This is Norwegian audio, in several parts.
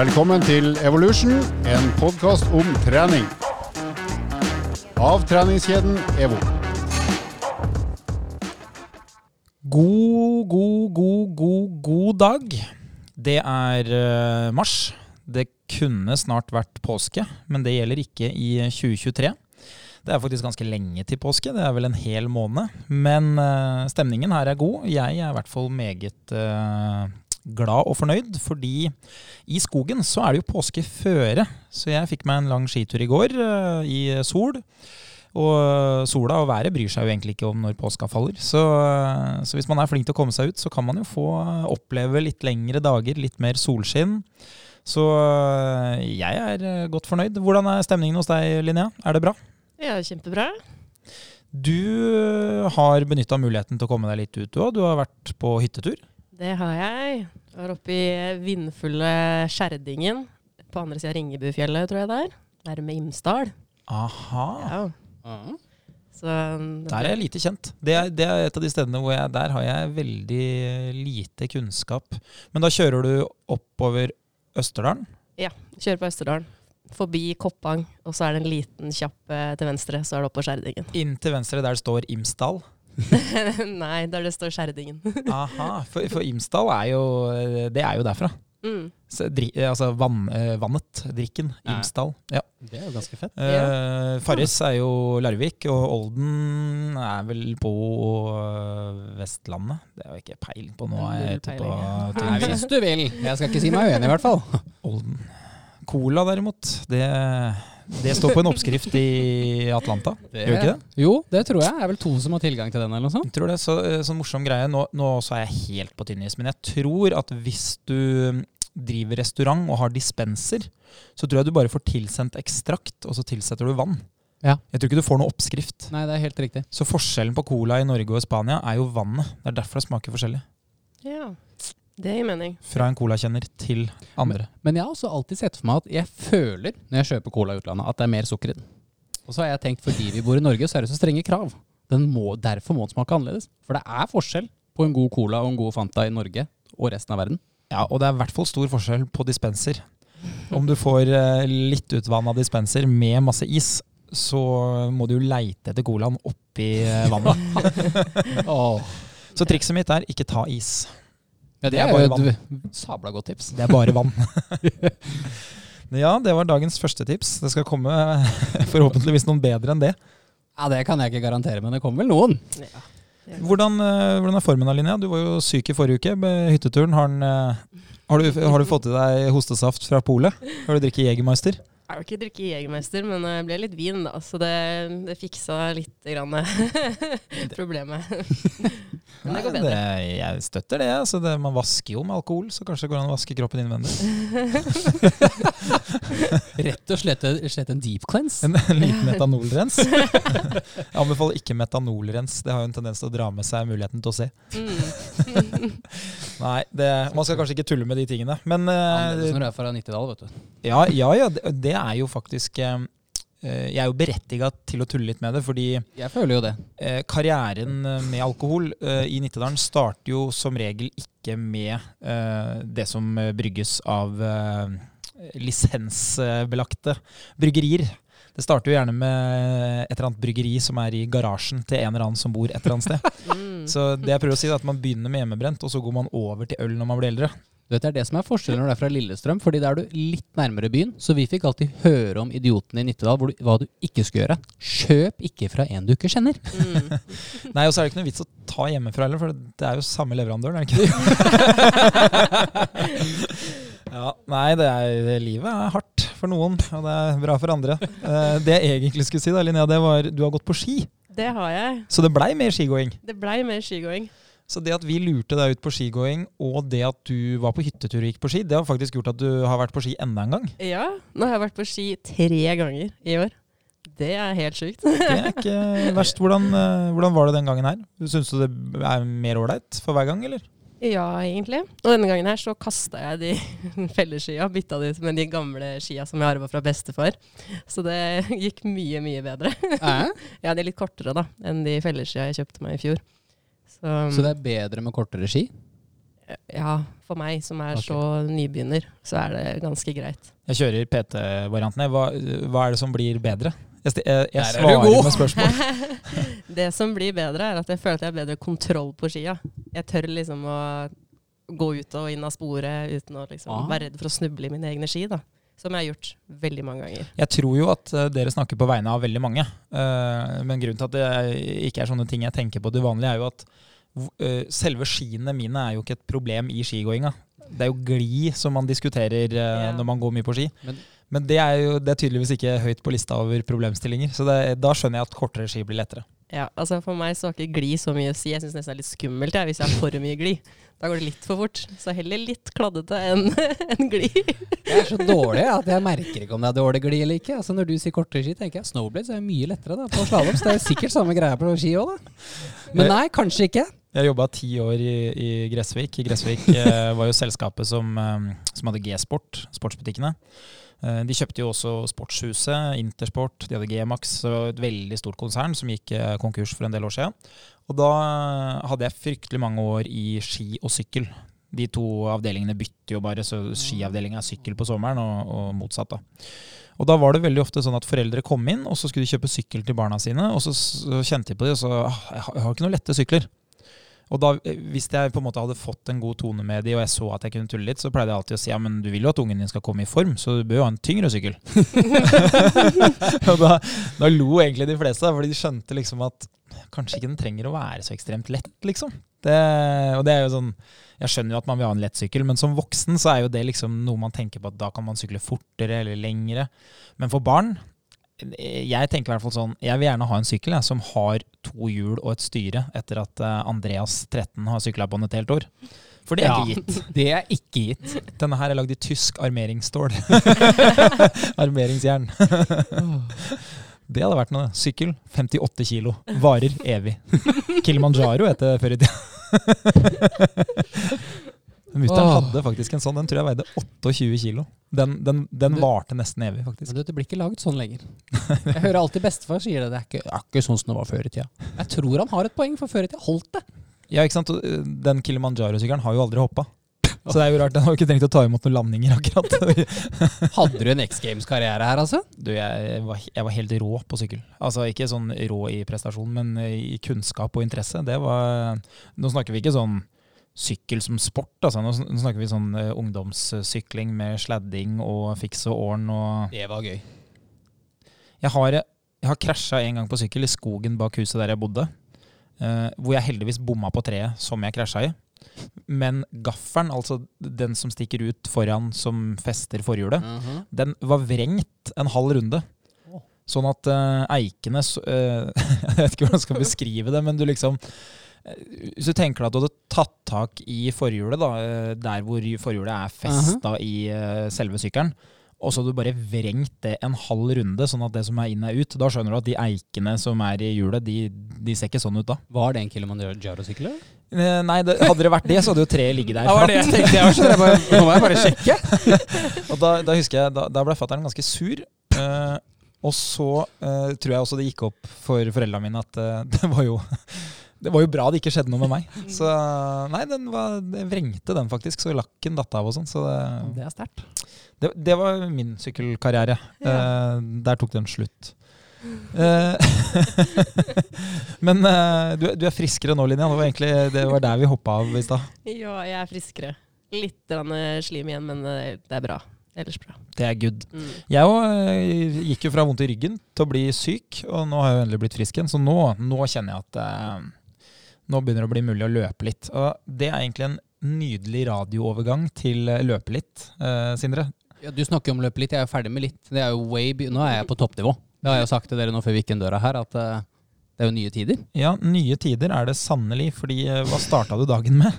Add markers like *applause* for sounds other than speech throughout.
Velkommen til Evolution, en podkast om trening. Av treningskjeden EVO. God, god, god, god, god dag. Det er eh, mars. Det kunne snart vært påske, men det gjelder ikke i 2023. Det er faktisk ganske lenge til påske, det er vel en hel måned. Men eh, stemningen her er god. Jeg er i hvert fall meget eh, glad og fornøyd, fordi i skogen så er det jo påskeføre. Så jeg fikk meg en lang skitur i går eh, i sol. Og sola og været bryr seg jo egentlig ikke om når påska faller. Så, så, hvis man er flink til å komme seg ut, så kan man jo få oppleve litt lengre dager, litt mer solskinn. Så jeg er godt fornøyd. Hvordan er stemningen hos deg, Linnea? Er det bra? Ja, kjempebra. Du har benytta muligheten til å komme deg litt ut, du òg. Du har vært på hyttetur? Det har jeg. Jeg var oppe i vindfulle Skjerdingen. På andre sida av Ringebufjellet, tror jeg det er. Nærme Imsdal. Aha. Ja. Mm. Så um, Der er jeg lite kjent. Det er, det er et av de stedene hvor jeg, der har jeg veldig lite kunnskap. Men da kjører du oppover Østerdalen? Ja. Kjører på Østerdalen. Forbi Koppang, og så er det en liten kjapp eh, til venstre, så er det oppå Skjerdingen. Inn til venstre der det står Imsdal? *laughs* Nei, der det står Skjerdingen. *laughs* Aha, for, for Imsdal er jo Det er jo derfra. Mm. Så, dri, altså vann, eh, vannet, drikken. Ja. Imsdal. Ja. Det er jo ganske fett. Eh, Farris er jo Larvik, og Olden er vel på Vestlandet. Det har jeg ikke peiling på nå. Er jeg på *laughs* Nei, is. hvis du vil. Jeg skal ikke si meg uenig, i hvert fall. Olden. Cola derimot, det, det står på en oppskrift i Atlanta. Gjør ikke det? Jo, det tror jeg. Det er vel to som har tilgang til den, eller noe sånt. Jeg tror det så, sånn morsom greie. Nå, nå så er jeg helt på tynn is, men jeg tror at hvis du driver restaurant og har dispenser, så tror jeg du bare får tilsendt ekstrakt, og så tilsetter du vann. Ja. Jeg tror ikke du får noe oppskrift. Nei, det er helt riktig. Så forskjellen på cola i Norge og Spania er jo vannet. Det er derfor det smaker forskjellig. Ja. Det gir mening. Fra en colakjenner til andre. Men jeg har også alltid sett for meg at jeg føler, når jeg kjøper cola i utlandet, at det er mer sukker i den. Og så har jeg tenkt fordi vi bor i Norge, så er det så strenge krav. Den må, derfor må den smake annerledes. For det er forskjell på en god cola og en god Fanta i Norge og resten av verden. Ja, og det er i hvert fall stor forskjell på dispenser. Om du får eh, litt utvanna dispenser med masse is, så må du jo leite etter colaen oppi eh, vannet. *laughs* oh. Så trikset mitt er ikke ta is. Ja, Det det er bare jo et sabla godt tips. Det er bare vann. *laughs* Ja, det var dagens første tips. Det skal komme *laughs* forhåpentligvis noen bedre enn det. Ja, Det kan jeg ikke garantere, men det kommer vel noen. Ja. Hvordan, eh, hvordan er formen da, Linnea? Du var jo syk i forrige uke med hytteturen. Har, den, eh, har, du, har du fått i deg hostesaft fra polet? Har du drukket Jegermeister? Jeg har ikke drukket Jegermeister, men det ble litt vin, da. Så det, det fiksa litt grann *laughs* problemet. *laughs* Men det går bedre. Det, jeg støtter det. Altså det. Man vasker jo med alkohol, så kanskje det går an å vaske kroppen innvendig. *laughs* Rett og slett, slett en deep cleanse. En, en liten metanolrens. Jeg anbefaler ikke metanolrens. Det har jo en tendens til å dra med seg muligheten til å se. Mm. Nei, det, man skal kanskje ikke tulle med de tingene. Men Annerledes eh, når du er fra 90-dal, vet du. ja, ja, ja det, det er jo faktisk eh, eh, Jeg er jo berettiga til å tulle litt med det, fordi Jeg føler jo det. eh, karrieren med alkohol i Nittedalen starter jo som regel ikke med eh, det som brygges av lisensbelagte bryggerier. Det starter jo gjerne med et eller annet bryggeri som er i garasjen til en eller annen som bor et eller annet sted. *laughs* Mm. Så det jeg prøver å si er at man begynner med hjemmebrent, og så går man over til øl når man blir eldre. Du vet, Det er det som er forskjellen når du er fra Lillestrøm, fordi da er du litt nærmere byen. Så vi fikk alltid høre om idiotene i Nittedal, hvor du, hva du ikke skulle gjøre. Kjøp ikke fra en du ikke kjenner. Mm. *laughs* Nei, og så er det ikke noe vits å ta hjemmefra heller, for det er jo samme leverandøren, er det ikke det? *laughs* ja, nei, det er, livet er hardt for noen, og det er bra for andre. Eh, Det jeg egentlig skulle si, da, Linnea, det var du har gått på ski. Det har jeg. Så det blei mer skigåing. Det blei mer skigåing. Så det at vi lurte deg ut på skigåing, og det at du var på hyttetur og gikk på ski, det har faktisk gjort at du har vært på ski enda en gang. Ja, nå har jeg vært på ski tre ganger i år. Det er helt sjukt. Det er ikke *laughs* verst. Hvordan, eh, hvordan var det den gangen her? Syns du det er mer ålreit for hver gang, eller? Ja, egentlig. Og denne gangen her så kasta jeg de *laughs* fellesskia, bytta de med de gamle skia som jeg arva fra bestefar. Så det *laughs* gikk mye, mye bedre. Eh? *laughs* Ja, de er litt kortere da, enn de fellesskia jeg kjøpte meg i fjor. Så, Så det er bedre med kortere ski? Ja, for meg som er okay. så nybegynner, så er det ganske greit. Jeg kjører PT-variantene. Hva, hva er det som blir bedre? Jeg, jeg, jeg er svarer med spørsmål. *laughs* Det som blir bedre, er at jeg føler at jeg har bedre kontroll på skia. Jeg tør liksom å gå ut og inn av sporet uten å liksom Ah. være redd for å snuble i mine egne ski. da. Som jeg har gjort veldig mange ganger. Jeg tror jo at eh, dere snakker på vegne av veldig mange. Eh, men grunnen til at det ikke er sånne ting jeg tenker på til vanlig, er jo at eh, selve skiene mine er jo ikke et problem i skigåinga. Det er jo gli som man diskuterer Ja. når man går mye på ski. Men- Men det er jo det er tydeligvis ikke høyt på lista over problemstillinger. Så det, da skjønner jeg at kortere ski blir lettere. Ja, altså For meg så har ikke gli så mye å si. Jeg syns nesten det er litt skummelt jeg, hvis jeg har for mye gli. Da går det litt for fort. Så heller litt kladdete enn *laughs* en gli. Jeg er så dårlig at jeg merker ikke om det er dårlig glid eller ikke. Altså Når du sier kortere ski, tenker jeg snowblades er mye lettere da på slalåm. Så det er sikkert samme greia på ski òg, da. Men nei, kanskje ikke. Jeg jobba ti år i, i Gressvik. Gressvik eh, var jo selskapet som, eh, som hadde G-sport, sportsbutikkene. Eh, de kjøpte jo også Sportshuset, Intersport, de hadde G-Max, et veldig stort konsern som gikk eh, konkurs for en del år siden. Og da eh, hadde jeg fryktelig mange år i ski og sykkel. De to avdelingene bytter jo bare, så skiavdelinga er sykkel på sommeren, og, og motsatt. da. Og da var det veldig ofte sånn at foreldre kom inn, og så skulle de kjøpe sykkel til barna sine, og så, så kjente de på det, og så ah, jeg har ikke noen lette sykler. Og da, hvis jeg på en måte hadde fått en god tone med de, og jeg så at jeg kunne tulle litt, så pleide jeg alltid å si ja, men du vil jo at ungen din skal komme i form, så du bør jo ha en tyngre sykkel. *laughs* og da, da lo egentlig de fleste, fordi de skjønte liksom at kanskje ikke den trenger å være så ekstremt lett, liksom. Det, og det er jo sånn Jeg skjønner jo at man vil ha en lett sykkel, men som voksen så er jo det liksom noe man tenker på at da kan man sykle fortere eller lengre. Men for barn jeg tenker i hvert fall sånn Jeg vil gjerne ha en sykkel jeg, som har to hjul og et styre, etter at eh, Andreas 13 har sykla på den et helt år. For det er Ja. ikke gitt. Det er ikke gitt. Denne her er lagd i tysk armeringsstål. *laughs* Armeringsjern. *laughs* Det hadde vært noe. Sykkel, 58 kilo. Varer evig. *laughs* Kilimanjaro heter det før i tida. Mutter'n hadde faktisk en sånn. Den tror jeg veide 28 kilo. Den, den, den Du- varte nesten evig, faktisk. Men du, det blir ikke laget sånn lenger. *laughs* Jeg hører alltid bestefar sier det. Det er ikke, det er ikke sånn som det var før i tida. Jeg tror han har et poeng, for før i tida holdt det. Ja, ikke sant? Øh, Den Kilimanjaro-sykkelen har jo aldri hoppa. Så det er jo rart. Den har jo ikke trengt å ta imot noen landinger, akkurat. *laughs* Hadde du en X Games-karriere her, altså? Du, jeg var, jeg var helt rå på sykkel. Altså Ikke sånn rå i prestasjon, men i kunnskap og interesse. Det var Nå snakker vi ikke sånn sykkel som sport. Altså. Nå snakker vi sånn eh, ungdomssykling med sladding og fiks og åren og Det var gøy. Jeg har, jeg har krasja en gang på sykkel i skogen bak huset der jeg bodde. Uh, hvor jeg heldigvis bomma på treet som jeg krasja i. Men gaffelen, altså den som stikker ut foran som fester forhjulet, den var vrengt en halv runde. Sånn at uh, eikene eh, *laughs* Jeg vet ikke hvordan jeg skal *laughs* beskrive det, men du liksom eh, Hvis du tenker deg at du hadde tatt tak i forhjulet, da, eh, der hvor forhjulet er festa i eh, selve sykkelen, og så hadde du bare vrengt det en halv runde, sånn at det som er inn, er ut. Da skjønner du at de eikene som er i hjulet, de, de ser ikke sånn ut da. Var det en Kilimanjaro-sykkel? Eh, Nei, det, hadde det vært det, så hadde jo treet ligget der. Ja, var det jeg tenkte. Jeg bare, nå må jeg bare sjekke. *laughs* Og da, da husker jeg, da, da ble fatter'n ganske sur. Uh, og så uh, tror jeg også det gikk opp for foreldrene mine at uh, *laughs* det var jo det var jo bra det ikke skjedde noe med meg. Så nei, den var, det vrengte den faktisk, så lakken datt av og sånn. Så det, Det er sterkt. det, det var min sykkelkarriere. Eh, der tok den slutt. Eh, *laughs* Men eh, du, du er friskere nå, Linja. Det var egentlig det var der vi hoppa av i stad. Ja, jeg er friskere. Litt eh, slim igjen, men eh, det er bra. Ellers bra. Det er good. Mm. Jeg òg gikk jo fra vondt i ryggen til å bli syk, og nå har jeg jo endelig blitt frisk igjen. Så nå, nå kjenner jeg at eh, nå begynner det å bli mulig å løpe litt. Og det er egentlig en nydelig radioovergang til eh, løpe litt, eh, Sindre. Ja, du snakker om løpe litt, jeg er ferdig med litt. Det er jo way, nå er jeg på toppnivå. Det har jeg jo sagt til dere nå før vi gikk inn døra her, at eh, det er jo nye tider. Ja, nye tider er det sannelig, fordi eh, hva starta du dagen med?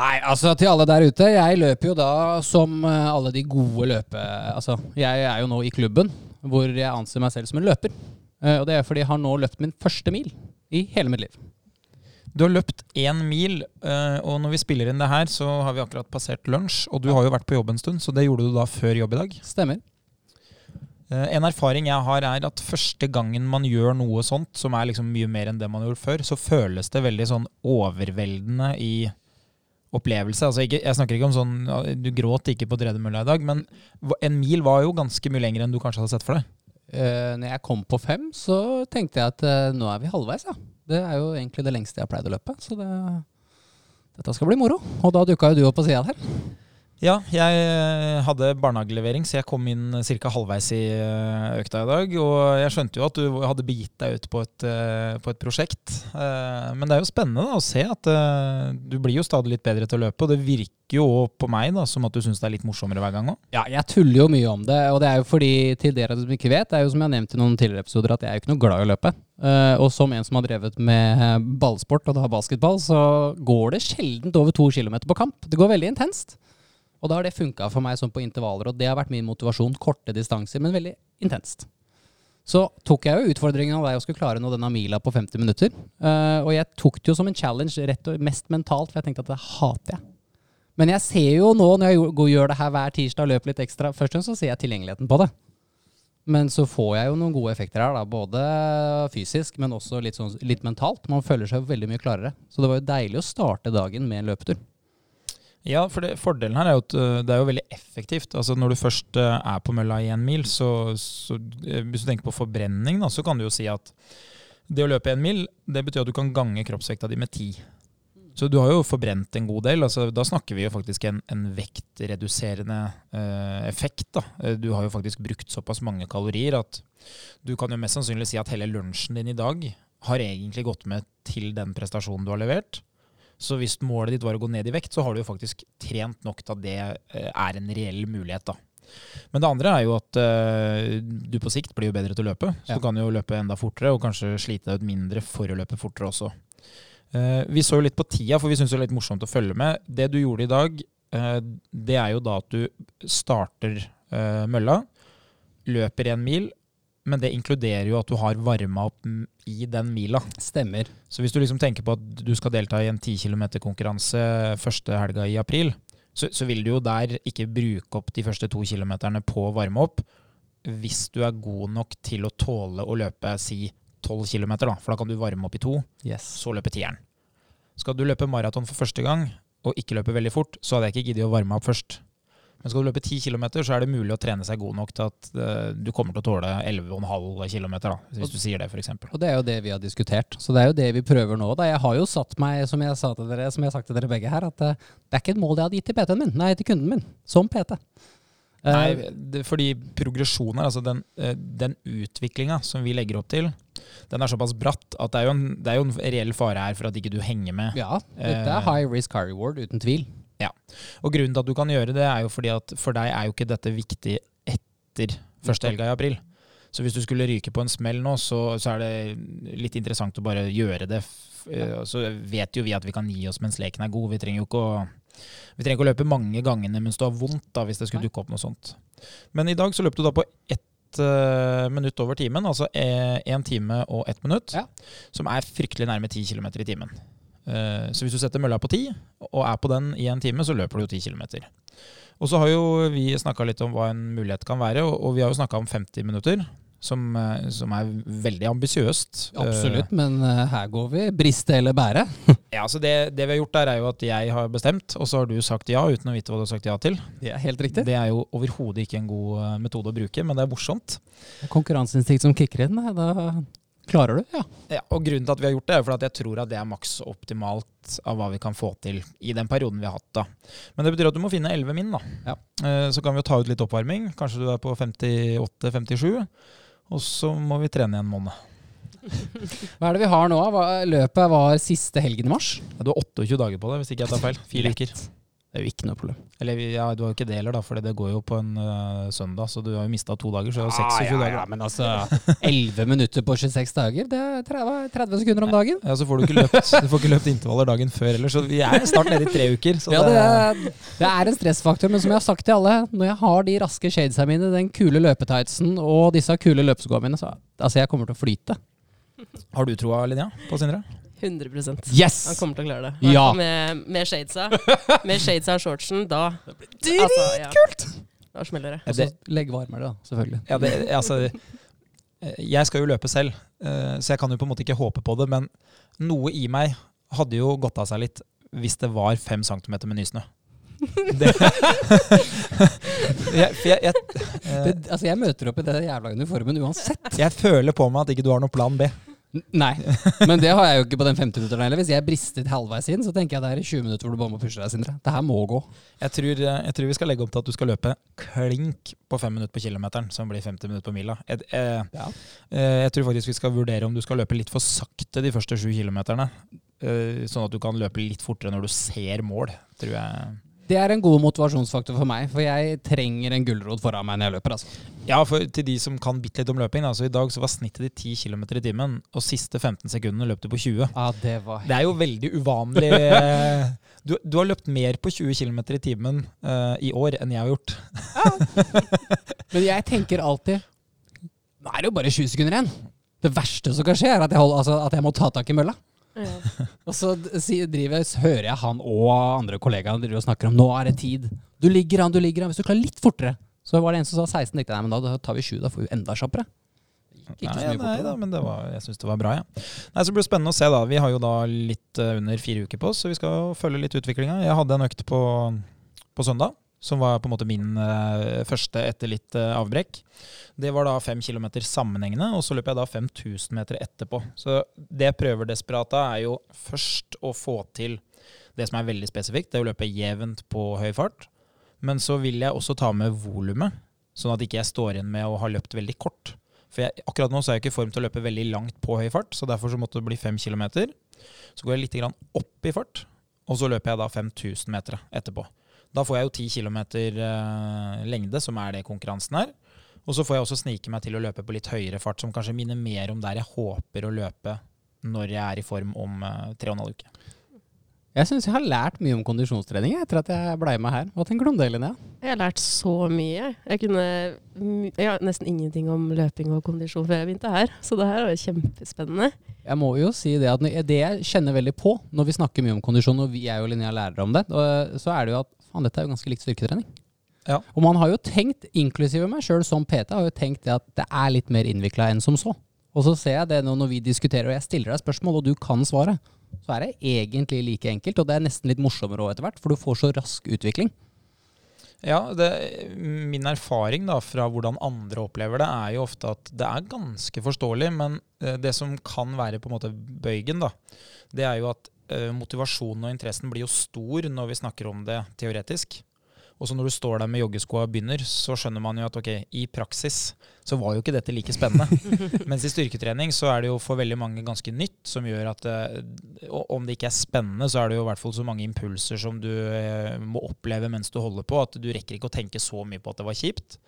Nei, altså til alle der ute. Jeg løper jo da som eh, alle de gode løpe... Altså, jeg er jo nå i klubben hvor jeg anser meg selv som en løper. Eh, og det er fordi jeg har nå løpt min første mil i hele mitt liv. Du har løpt én mil, eh, og når vi spiller inn det her, så har vi akkurat passert lunsj. Og du har jo vært på jobb en stund, så det gjorde du da før jobb i dag. Stemmer. Eh, En erfaring jeg har, er at første gangen man gjør noe sånt, som er liksom mye mer enn det man har gjort før, så føles det veldig sånn overveldende i opplevelse? Altså ikke, jeg snakker ikke om sånn Du gråt ikke på tredemølla i dag, men en mil var jo ganske mye lenger enn du kanskje hadde sett for deg. Uh, når jeg kom på fem, så tenkte jeg at eh, nå er vi halvveis, ja. Det er jo egentlig det lengste jeg har pleid å løpe, så det, dette skal bli moro. Og da dukka jo du opp på sida her. Ja, jeg eh, hadde barnehagelevering, så jeg kom inn ca. halvveis i eh, økta i dag. Og jeg skjønte jo at du hadde begitt deg ut på et, eh, på et prosjekt. Men det er jo spennende å se at du blir jo stadig litt bedre til å løpe. Og det virker jo på meg da, som at du syns det er litt morsommere hver gang òg. Ja, jeg tuller jo mye om det, og det er jo fordi, til dere som ikke vet, det er jo som jeg har nevnt i noen tidligere episoder, at jeg er jo ikke noe glad i å løpe. Og som en som har drevet med ballsport, og da basketball, så går det sjeldent over to kilometer på kamp. Det går veldig intenst. Og da har det funka for meg sånn på intervaller, og det har vært min motivasjon. Korte distanser, men veldig intenst. Så tok jeg jo utfordringen av deg å skulle klare nå denne mila på 50 minutter. Uh, og jeg tok det jo som en challenge rett og mest mentalt, for jeg tenkte at det hater jeg. Men jeg ser jo nå, når jeg gjør det her hver tirsdag og løper litt ekstra, først og fremst så ser jeg tilgjengeligheten på det. Men så får jeg jo noen gode effekter her, da. Både fysisk, men også litt, sånn, litt mentalt. Man føler seg veldig mye klarere. Så det var jo deilig å starte dagen med en løpetur. Ja, for det, fordelen her er jo at øh, det er jo veldig effektivt. Altså Når du først øh, er på mølla i en mil, så, så øh, hvis du tenker på forbrenning, da, så kan du jo si at det å løpe en mil, det betyr at du kan gange kroppsvekta di med ti. Så du har jo forbrent en god del. altså Da snakker vi jo faktisk en, en vektreduserende eh, effekt. da. Eh, Du har jo faktisk brukt såpass mange kalorier at du kan jo mest sannsynlig si at hele lunsjen din i dag har egentlig gått med til den prestasjonen du har levert. Så hvis målet ditt var å gå ned i vekt, så har du jo faktisk trent nok til at det eh, er en reell mulighet. da. Men det andre er jo at uh, du på sikt blir jo bedre til å løpe. Så Ja. du kan jo løpe enda fortere, og kanskje slite deg ut mindre for å løpe fortere også. Uh, vi så jo litt på tida, for vi syns det er litt morsomt å følge med. Det du gjorde i dag, uh, det er jo da at du starter mølla, løper en mil, men det inkluderer jo at du har varma opp i den mila. Stemmer. Så hvis du liksom tenker på at du skal delta i en 10 km-konkurranse første helga i april, så, så vil du jo der ikke bruke opp de første to kilometerne på å varme opp, hvis du er god nok til å tåle å løpe si 12 km, da, for da kan du varme opp i to, Yes. så løpe tieren. Skal du løpe maraton for første gang, og ikke løpe veldig fort, så hadde jeg ikke giddet å varme opp først. Men skal du løpe 10 km, så er det mulig å trene seg god nok til at uh, du kommer til å tåle 11,5 km, da, hvis du sier det, f.eks. Og det er jo det vi har diskutert. Så det er jo det vi prøver nå. Da. Jeg har jo satt meg, som jeg, sa til dere, som jeg har sagt til dere begge her, at uh, det er ikke et mål jeg hadde gitt til PT-en min, nei, til kunden min, som PT. Eh, Nei, det, fordi progresjonen altså den, den utviklinga som vi legger opp til, den er såpass bratt at det er jo en, det er jo en reell fare her for at ikke du henger med. ja, dette er high risk, high reward, uten tvil. Og grunnen til at du kan gjøre det, er jo fordi at for deg er jo ikke dette viktig etter første helga i april. Så hvis du skulle ryke på en smell nå, så, så er det litt interessant å bare gjøre det. Eh, Så vet jo vi at vi kan gi oss mens leken er god. Vi trenger jo ikke å, vi trenger ikke å løpe mange gangene mens du har vondt, da, hvis det skulle dukke opp noe sånt. Men i dag så løp du da på ett eh, minutt over timen, altså én time og ett minutt, Ja. som er fryktelig nærme 10 km i timen. Eh, Så hvis du setter mølla på 10, og er på den i en time, så løper du jo 10 km. Og så har jo vi snakka litt om hva en mulighet kan være, og vi har jo snakka om 50 minutter, som, eh, som er veldig ambisiøst. Absolutt, men eh, her går vi briste eller bære. *laughs* *laughs* Ja, så det, det vi har gjort der, er jo at jeg har bestemt, og så har du sagt ja uten å vite hva du har sagt ja til. Det er helt riktig. Det er jo overhodet ikke en god metode å bruke, men det er morsomt. Konkurranseinstinkt som kicker inn, da klarer du. Ja. Ja, og grunnen til at vi har gjort det, er for at jeg tror at det er maks optimalt av hva vi kan få til i den perioden vi har hatt. da. Men det betyr at du må finne 11 min. da. Ja. Eh, Så kan vi jo ta ut litt oppvarming. Kanskje du er på 58-57. Og så må vi trene i en måned. *laughs* Hva er det vi har nå? Løpet var siste helgen i mars. Ja, du har 28 dager på det, hvis ikke jeg tar feil. Fire uker. Det er jo ikke noe problem. Eller ja, du har jo ikke det heller, da, for det går jo på en uh, søndag. Så du har jo mista to dager, så det er jo 26 dager. Ja, men altså *laughs* 11 minutter på 26 dager, det er 30, 30 sekunder om dagen. Ja, Så får du ikke løpt, du får ikke løpt intervaller dagen før heller, så vi er snart nede i tre uker. Så Ja, det er, det er en stressfaktor, men som jeg har sagt til alle, når jeg har de raske shadesa mine, den kule løpetightsen og disse kule løpeskoene mine, så altså jeg kommer til å flyte. Har du troa, Linnea, på Sindre? 100 Yes! Han kommer til å klare det. Ja. Med, med shadesa. Med shadesa og shortsen, da Dritkult! Da smeller det. Og så legg varmere, da, selvfølgelig. Ja, det, altså, eh, jeg skal jo løpe selv, eh, så jeg kan jo på en måte ikke håpe på det, men noe i meg hadde jo gått av seg litt hvis det var fem centimeter med nysnø. *laughs* Det, jeg, for jeg, jeg, Det, altså, jeg møter opp i den jævla uniformen uansett. jeg føler på meg at ikke du har noen plan B. Nei, men det har jeg jo ikke på den 50-minutteren heller. Hvis jeg bristet halvveis inn, så tenker jeg det er i 20 minutter hvor du bare må pushe deg, Sindre. Det her må gå. Jeg tror, eh, jeg tror vi skal legge opp til at du skal løpe klink på fem minutter på kilometeren, som blir 50 minutter på mila. Jeg, jeg, Ja. eh, jeg tror faktisk vi skal vurdere om du skal løpe litt for sakte de første sju kilometerne. eh, Sånn at du kan løpe litt fortere når du ser mål, tror jeg. Det er en god motivasjonsfaktor for meg, for jeg trenger en gulrot foran meg når jeg løper. altså. Ja, for til de som kan bitte litt om løping, altså i dag så var snittet ditt 10 km i timen, og siste 15 sekundene løp du på 20. Ja, det var Det er jo veldig uvanlig. *laughs* eh, Du, du har løpt mer på 20 km i timen eh, i år enn jeg har gjort. Men jeg tenker alltid Nå er det jo bare 20 sekunder igjen. Det verste som kan skje, er at jeg, holder, altså, at jeg må ta tak i mølla. Ja. *laughs* Og så driver, så hører jeg han og andre kollegaer og snakker om nå er det tid. Du ligger an, du ligger an. Hvis du klarer litt fortere. Så var det en som sa 16. tenkte jeg, nei, men da, tar vi 20, da får vi enda kjappere. Ikke Nei, så mye nei da, men det var, jeg syns det var bra, ja. Nei, så blir det spennende å se, da. Vi har jo da litt eh, under fire uker på oss, så vi skal følge litt utviklinga. Jeg hadde en økt på, på søndag, som var på en måte min eh, første etter litt eh, avbrekk. Det var da fem kilometer sammenhengende, og så løp jeg da 5000 meter etterpå. Så det jeg prøver desperat av, er jo først å få til det som er veldig spesifikt, det er å løpe jevnt på høy fart. Men så vil jeg også ta med volumet, sånn at ikke jeg står igjen med å ha løpt veldig kort. For jeg, akkurat nå så er jeg ikke i form til å løpe veldig langt på høy fart, så derfor så måtte det bli fem kilometer. Så går jeg litt opp i fart, og så løper jeg da 5000 meter etterpå. Da får jeg jo 10 km eh, lengde, som er det konkurransen er. Og så får jeg også snike meg til å løpe på litt høyere fart, som kanskje minner mer om der jeg håper å løpe når jeg er i form om eh, tre og en halv uke. Jeg syns jeg har lært mye om kondisjonstrening etter at jeg blei med her. Hva tenker du om det, Linnea? Jeg har lært så mye. Jeg kunne jeg har nesten ingenting om løping og kondisjon før jeg begynte her, så det her var kjempespennende. Jeg må jo si det at det jeg kjenner veldig på når vi snakker mye om kondisjon, og vi er jo Linnea lærere om det, og så er det jo at faen, dette er jo ganske likt styrketrening. Ja. Og man har jo tenkt, inklusive meg sjøl som PT, har jo tenkt det at det er litt mer innvikla enn som så. Og så ser jeg det nå når vi diskuterer, og jeg stiller deg spørsmål, og du kan svaret, så er det egentlig like enkelt, og det er nesten litt morsommere òg etter hvert, for du får så rask utvikling. Ja, det, min erfaring da fra hvordan andre opplever det, er jo ofte at det er ganske forståelig, men eh, det som kan være på en måte bøygen, da, det er jo at motivasjonen og interessen blir jo stor når vi snakker om det teoretisk. Og så når du står der med joggeskoa og begynner, så skjønner man jo at ok, i praksis så var jo ikke dette like spennende. *laughs* Mens i styrketrening så er det jo for veldig mange ganske nytt, som gjør at eh, om det ikke er spennende, så er det jo i hvert fall så mange impulser som du eh, må oppleve mens du holder på, at du rekker ikke å tenke så mye på at det var kjipt.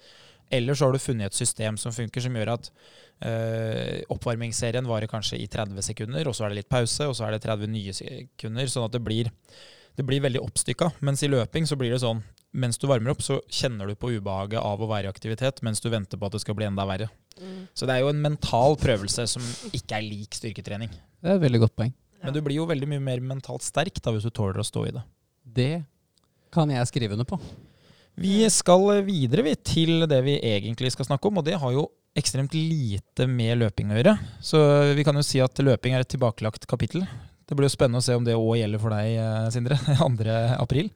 Eller så har du funnet et system som funker, som gjør at øh, oppvarmingsserien varer kanskje i 30 sekunder, og så er det litt pause, og så er det 30 nye sekunder, sånn at det blir, det blir veldig oppstykka. Mens i løping så blir det sånn mens du varmer opp, så kjenner du på ubehaget av å være i aktivitet, mens du venter på at det skal bli enda verre. Så det er jo en mental prøvelse som ikke er lik styrketrening. Det er et veldig godt poeng. Men du blir jo veldig mye mer mentalt sterk da, hvis du tåler å stå i det. Det kan jeg skrive under på. Vi skal videre vi, til det vi egentlig skal snakke om, og det har jo ekstremt lite med løping å gjøre. Så vi kan jo si at løping er et tilbakelagt kapittel. Det blir jo spennende å se om det òg gjelder for deg, eh, Sindre. *laughs* 2. april.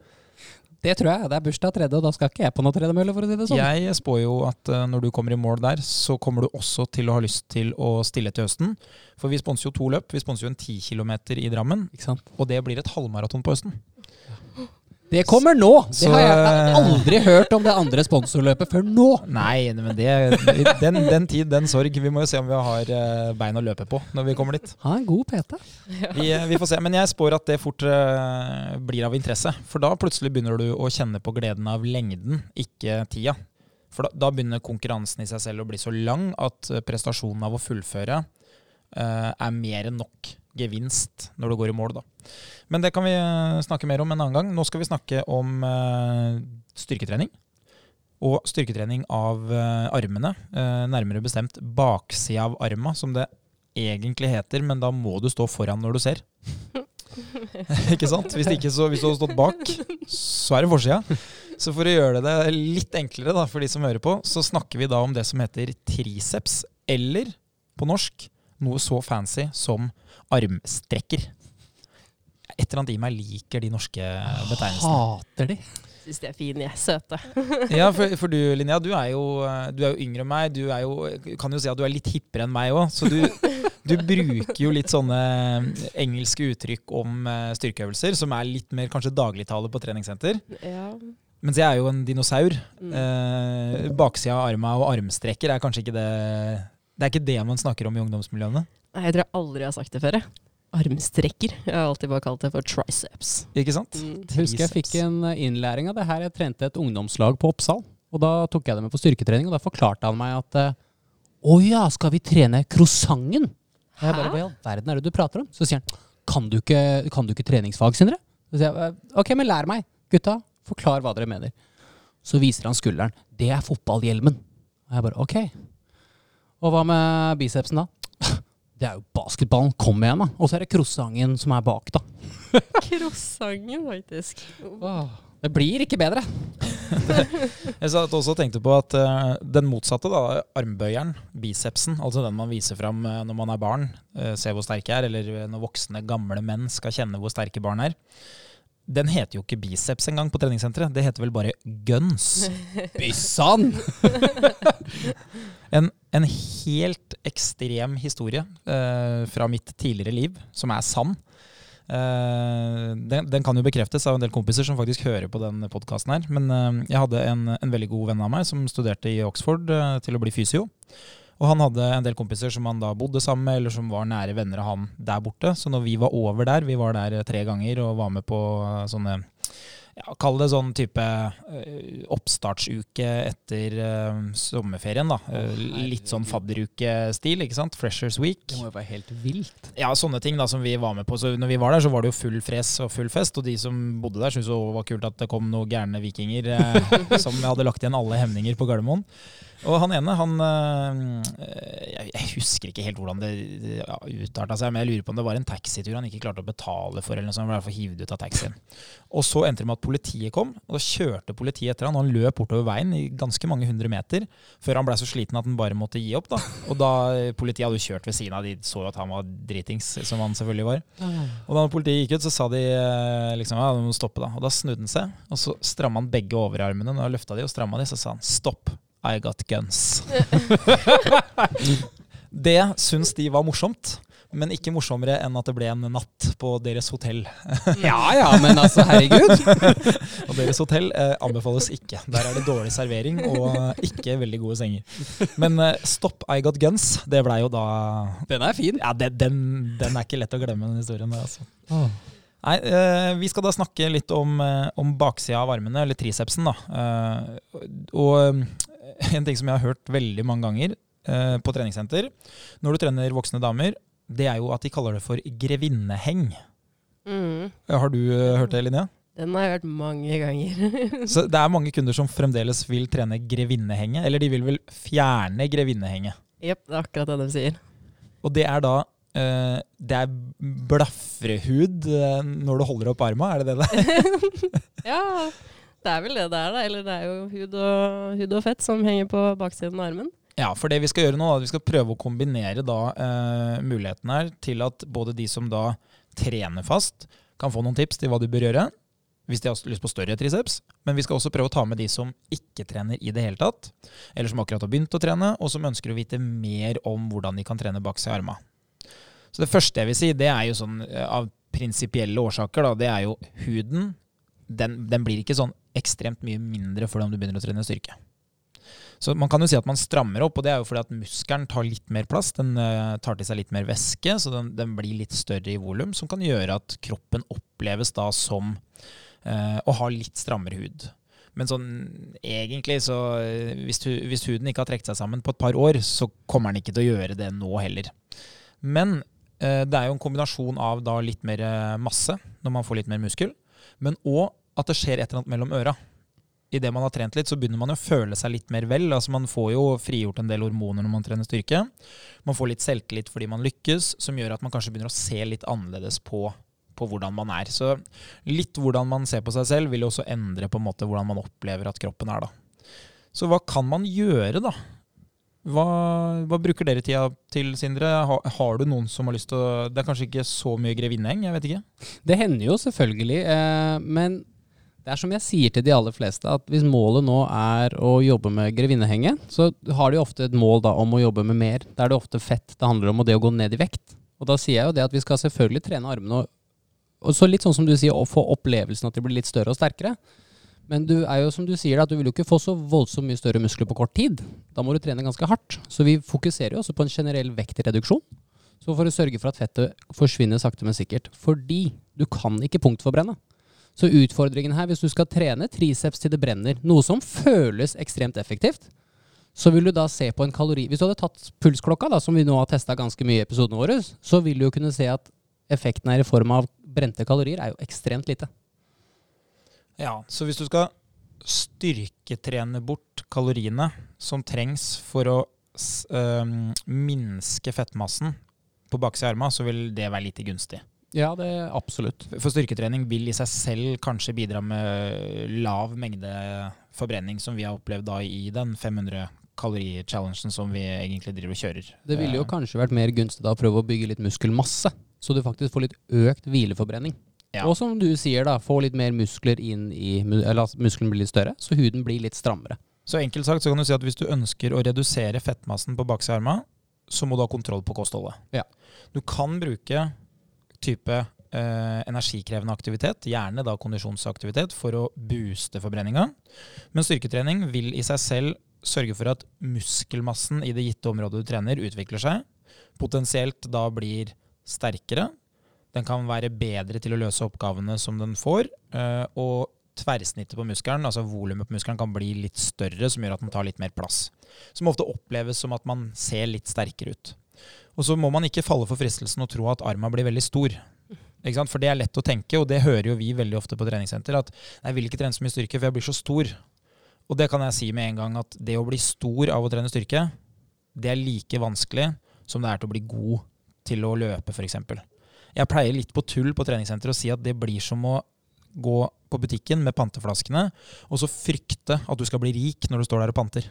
Det tror jeg. Det er bursdag tredje, og da skal ikke jeg på noe tredemølle, for å si det sånn. Jeg spår jo at eh, når du kommer i mål der, så kommer du også til å ha lyst til å stille til høsten. For vi sponser jo to løp. Vi sponser jo en 10 km i Drammen, og det blir et halvmaraton på høsten. Det kommer nå! Det Så- har jeg aldri hørt om det andre sponsorløpet før nå. Nei, men det, den, den tid, den sorg. Vi må jo se om vi har eh, bein å løpe på når vi kommer dit. Er en god PT. Vi, eh, vi får se. Men jeg spår at det fort eh, blir av interesse. For da plutselig begynner du å kjenne på gleden av lengden, ikke tida. For da, da begynner konkurransen i seg selv å bli så lang at prestasjonen av å fullføre uh, er mer enn nok gevinst når du går i mål, da. Men det kan vi eh, snakke mer om en annen gang. Nå skal vi snakke om eh, styrketrening. Og styrketrening av eh, armene, nærmere bestemt baksida av arma, som det egentlig heter, men da må du stå foran når du ser. *laughs* ikke sant? Hvis, ikke så, hvis du hadde stått bak, så er det forsida. Så for å gjøre det litt enklere da, for de som hører på, så snakker vi da om det som heter triceps, eller på norsk noe så fancy som armstrekker. et eller annet i meg liker de norske betegnelsene. Hater de. Syns de er fine, jeg. Søte. *laughs* Ja, for, for du Linnea, du er, jo, du er jo yngre enn meg. Du er jo, kan jo si at du er litt hippere enn meg òg. Så du, du bruker jo litt sånne engelske uttrykk om eh, styrkeøvelser, som er litt mer kanskje dagligtale på treningssenter. Ja. Mens jeg er jo en dinosaur. Mm. Eh, baksida av arma og armstrekker er kanskje ikke det Det er ikke det man snakker om i ungdomsmiljøene. Nei, Jeg tror jeg aldri har sagt det før. jeg. Armstrekker. Jeg har alltid bare kalt det for triceps. Ikke sant? Mm. Jeg husker jeg fikk en innlæring av det her. Jeg trente et ungdomslag på Oppsal. Og da tok jeg det med på styrketrening, og da forklarte han meg at eh, Å ja, skal vi trene croissanten? Jeg bare? Hva i all verden er det du prater om? Så sier han kan du ikke, kan du ikke treningsfag, Sindre? Så sier jeg ok, men lær meg, gutta. Forklar hva dere mener. Så viser han skulderen. Det er fotballhjelmen. Og jeg bare ok. Og hva med bicepsen da? *laughs* Det er jo basketballen. Kom igjen, da. Og så er det krossangen som er bak, da. *laughs* krossangen, faktisk. Det blir ikke bedre. *laughs* Jeg satt også og tenkte på at uh, den motsatte, da, armbøyeren, bicepsen, altså den man viser fram uh, når man er barn, uh, ser hvor sterk jeg er, eller når voksne, gamle menn skal kjenne hvor sterke barn er, den heter jo ikke biceps engang på treningssenteret. Det heter vel bare guns. *laughs* Byssan! En, en helt ekstrem historie eh, fra mitt tidligere liv, som er sann. Eh, den, den kan jo bekreftes av en del kompiser som faktisk hører på den podkasten her. Men eh, jeg hadde en, en veldig god venn av meg som studerte i Oxford eh, til å bli fysio. Og han hadde en del kompiser som han da bodde sammen med, eller som var nære venner av han der borte. Så når vi var over der, vi var der eh, tre ganger og var med på eh, sånne ja, Kall det sånn type eh, oppstartsuke etter uh, sommerferien, da. Eh, litt sånn fadderuke-stil, ikke sant? Freshers Week. Det må jo være helt vilt. Ja, sånne ting da som vi var med på. Så når vi var der, så var det jo full fres og full fest. Og de som bodde der, syntes det var kult at det kom noen gærne vikinger eh, *laughs* som hadde lagt igjen alle hemninger på Gardermoen. Og han ene, han eh, Jeg, husker ikke helt hvordan det utarta seg, men jeg lurer på om det var en taxitur han ikke klarte å betale for, eller noe sånt. Han ble i hvert fall hivet ut av taxien. Og så endte det med at politiet kom, og da kjørte politiet etter han, og han løp bortover veien i ganske mange hundre meter, før han ble så sliten at han bare måtte gi opp. da. Og da eh, Politiet hadde jo kjørt ved siden av, de så at han var dritings, som han selvfølgelig var. Og da politiet gikk ut, så sa de eh, liksom ja, du må stoppe, da. Og da snudde han seg, og så stramma han begge overarmene. og løfta de og stramma de, så sa han stopp, I got guns. *laughs* det syns de var morsomt. Men ikke morsommere enn at det ble en natt på deres hotell. *laughs* Ja ja, men altså, herregud. *laughs* Og deres hotell eh, anbefales ikke. Der er det dårlig servering og ikke veldig gode senger. Men eh, stopp I got guns, det blei jo da Den er fin. Ja, det, den, den er ikke lett å glemme, den historien. der, Altså. Nei, eh, Vi skal da snakke litt om, eh, om baksida av armene, eller tricepsen. da. Eh, og eh, *laughs* en ting som jeg har hørt veldig mange ganger eh, på treningssenter når du trener voksne damer, det er jo at de kaller det for grevinneheng. Mm. Har du eh, hørt det, Linnea? Den har jeg hørt mange ganger. *laughs* Så det er mange kunder som fremdeles vil trene grevinnehenget, eller de vil vel fjerne grevinnehenget. Jepp, det er akkurat det de sier. Og det er da eh, Det er blafrehud eh, når du holder opp arma, er det det det er? *laughs* Ja, det er vel det det er, da. Eller det er jo hud og, hud og fett som henger på baksiden av armen. Ja, for det vi skal gjøre nå, er at vi skal prøve å kombinere da eh, muligheten her til at både de som da trener fast, kan få noen tips til hva de bør gjøre, hvis de har lyst på større triceps. Men vi skal også prøve å ta med de som ikke trener i det hele tatt, eller som akkurat har begynt å trene, og som ønsker å vite mer om hvordan de kan trene bak seg i arma. Så det første jeg vil si, det er jo sånn eh, av prinsipielle årsaker, da, det er jo huden. Den, den blir ikke sånn ekstremt mye mindre for deg du begynner å trene styrke. Så man kan jo si at man strammer opp, og det er jo fordi at muskelen tar litt mer plass. Den eh, tar til seg litt mer væske, så den, den blir litt større i volum, som kan gjøre at kroppen oppleves da som eh, å ha litt strammere hud. Men sånn egentlig, så eh, hvis, hvis huden ikke har trukket seg sammen på et par år, så kommer den ikke til å gjøre det nå heller. Men eh, det er jo en kombinasjon av da litt mer eh, masse, når man får litt mer muskel, men òg at det skjer et eller annet mellom øra idet man har trent litt, så begynner man å føle seg litt mer vel. Altså Man får jo frigjort en del hormoner når man trener styrke. Man får litt selvtillit fordi man lykkes, som gjør at man kanskje begynner å se litt annerledes på, på hvordan man er. Så litt hvordan man ser på seg selv, vil jo også endre på en måte hvordan man opplever at kroppen er. da. Så hva kan man gjøre, da? Hva, hva bruker dere tida til, Sindre? Har, har du noen som har lyst til å Det er kanskje ikke så mye grevinneheng, jeg vet ikke. Det hender jo selvfølgelig, eh, men det er som jeg sier til de aller fleste, at hvis målet nå er å jobbe med grevinnehenge, så har de ofte et mål da om å jobbe med mer. Da er det ofte fett det handler om, og det å gå ned i vekt. Og da sier jeg jo det at vi skal selvfølgelig trene armene, og, og så litt sånn som du sier, å få opplevelsen at de blir litt større og sterkere. Men du er jo som du sier, at du vil jo ikke få så voldsomt mye større muskler på kort tid. Da må du trene ganske hardt. Så vi fokuserer jo også på en generell vektreduksjon. Så for å sørge for at fettet forsvinner sakte, men sikkert. Fordi du kan ikke punktforbrenne. Så utfordringen her, hvis du skal trene triceps til det brenner, noe som føles ekstremt effektivt, så vil du da se på en kalori Hvis du hadde tatt pulsklokka, da, som vi nå har testa ganske mye i episodene våre, så vil du jo kunne se at effekten her i form av brente kalorier er jo ekstremt lite. Ja, Så hvis du skal styrketrene bort kaloriene som trengs for å øh, minske fettmassen på baksida av arma, så vil det være lite gunstig. Ja, det er absolutt. For styrketrening vil i seg selv kanskje bidra med lav mengde forbrenning, som vi har opplevd da i den 500 kalori-challengen som vi egentlig driver og kjører. Det ville jo Eh, kanskje vært mer gunstig da å prøve å bygge litt muskelmasse, så du faktisk får litt økt hvileforbrenning. Ja. Og som du sier, da, få litt mer muskler inn i Eller at muskelen blir litt større, så huden blir litt strammere. Så enkelt sagt så kan du si at hvis du ønsker å redusere fettmassen på baksida av arma, så må du ha kontroll på kostholdet. Ja. Du kan bruke type eh, energikrevende aktivitet, gjerne da kondisjonsaktivitet, for å booste forbrenninga. Men styrketrening vil i seg selv sørge for at muskelmassen i det gitte området du trener, utvikler seg. Potensielt da blir sterkere. Den kan være bedre til å løse oppgavene som den får. eh, og tverrsnittet på muskelen, altså volumet på muskelen, kan bli litt større, som gjør at den tar litt mer plass. Som ofte oppleves som at man ser litt sterkere ut. Og så må man ikke falle for fristelsen og tro at arma blir veldig stor. For det er lett å tenke, og det hører jo vi veldig ofte på treningssenter, at jeg vil ikke trene så mye styrke, for jeg blir så stor. Og det kan jeg si med en gang, at det å bli stor av å trene styrke, det er like vanskelig som det er til å bli god til å løpe, f.eks. Jeg pleier litt på tull på treningssenteret å si at det blir som å gå på butikken med panteflaskene, og så frykte at du skal bli rik når du står der og panter.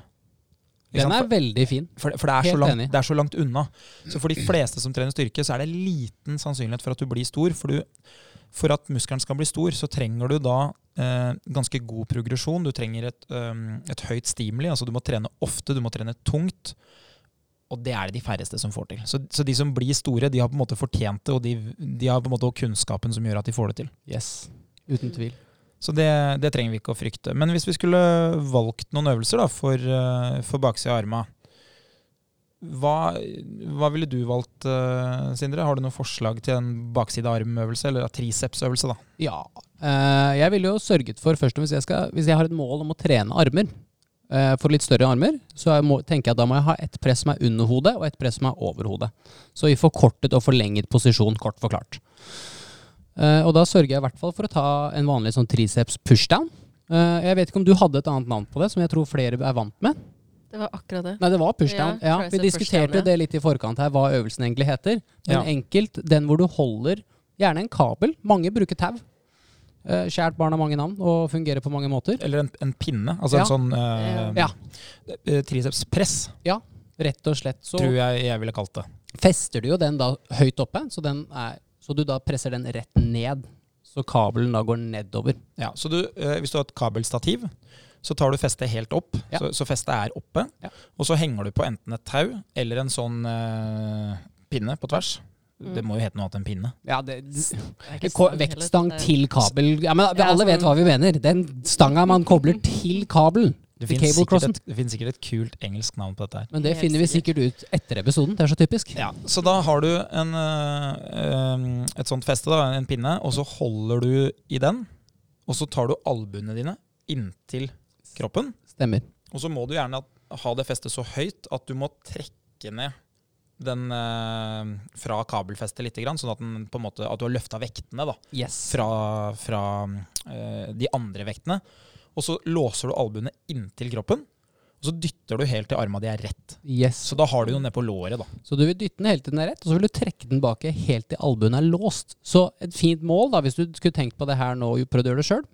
Den er veldig fin. For, for det, er så Helt langt, enig. det er så langt unna. Så for de fleste som trener styrke, så er det liten sannsynlighet for at du blir stor. For, du, for at muskelen skal bli stor, så trenger du da eh, ganske god progresjon. Du trenger et, um, et høyt stimuli. altså Du må trene ofte, du må trene tungt. Og det er det de færreste som får til. Så, så de som blir store, de har på en måte fortjent det, og de, de har på en måte kunnskapen som gjør at de får det til. Yes. Uten tvil. Så det, det trenger vi ikke å frykte. Men hvis vi skulle valgt noen øvelser da, for, eh, for baksida av arma, hva, hva ville du valgt, eh, Sindre? Har du noen forslag til en bakside armøvelse, eller tricepsøvelse? da? Ja. eh, jeg ville jo sørget for først hvis jeg, skal, hvis jeg har et mål om å trene armer, for litt større armer, så må, tenker jeg at da må jeg ha et press som er under hodet, og et press som er over hodet. Så i forkortet og forlenget posisjon, kort forklart. Eh, og da sørger jeg i hvert fall for å ta en vanlig sånn triceps pushdown. Eh, jeg vet ikke om du hadde et annet navn på det, som jeg tror flere er vant med. Det var akkurat det. Nei, det var pushdown. Ja, Ja, vi diskuterte pushdown, ja. det litt i forkant her, hva øvelsen egentlig heter. Men Ja. enkelt, den hvor du holder gjerne en kabel. Mange bruker tau. Skjært Kjært barn har mange navn og fungerer på mange måter. Eller en, en pinne? Altså Ja. en sånn uh, Ja. tricepspress. Ja, Rett og slett. Så tror jeg jeg ville kalt det. fester du jo den da høyt oppe, så, den er, så du da presser den rett ned. Så kabelen da går nedover. Ja, så du, eh, Hvis du har et kabelstativ, så tar du festet helt opp. Ja. Så, så festet er oppe. Ja. Og så henger du på enten et tau eller en sånn eh, pinne på tvers. Mm. Det må jo hete noe annet enn pinne. Ja, det, Det Vektstang til kabel. Ja, men Ja, Alle vet sånn- hva vi mener. Den stanga man kobler *laughs* til kabelen. Det finnes, sikkert et, det finnes sikkert et kult engelsk navn på dette her. Men det Helt finner vi sikkert. ut etter episoden. Det er så typisk. Ja, Så da har du en, eh, et sånt feste, da, en pinne, og så holder du i den. Og så tar du albuene dine inntil kroppen. Stemmer. Og så må du gjerne ha det festet så høyt at du må trekke ned den eh, fra kabelfestet litt, grann, sånn at, den, på en måte, at du har løfta vektene da, Yes. fra, fra eh, de andre vektene. Og så låser du albuene inntil kroppen, og så dytter du helt til arma di er rett. yes. Så da har du noe ned på låret. da. Så du vil dytte den helt til den er rett, og så vil du trekke den bak helt til albuen er låst. Så et fint mål, da, hvis du skulle tenkt på det her nå og prøvd å gjøre det sjøl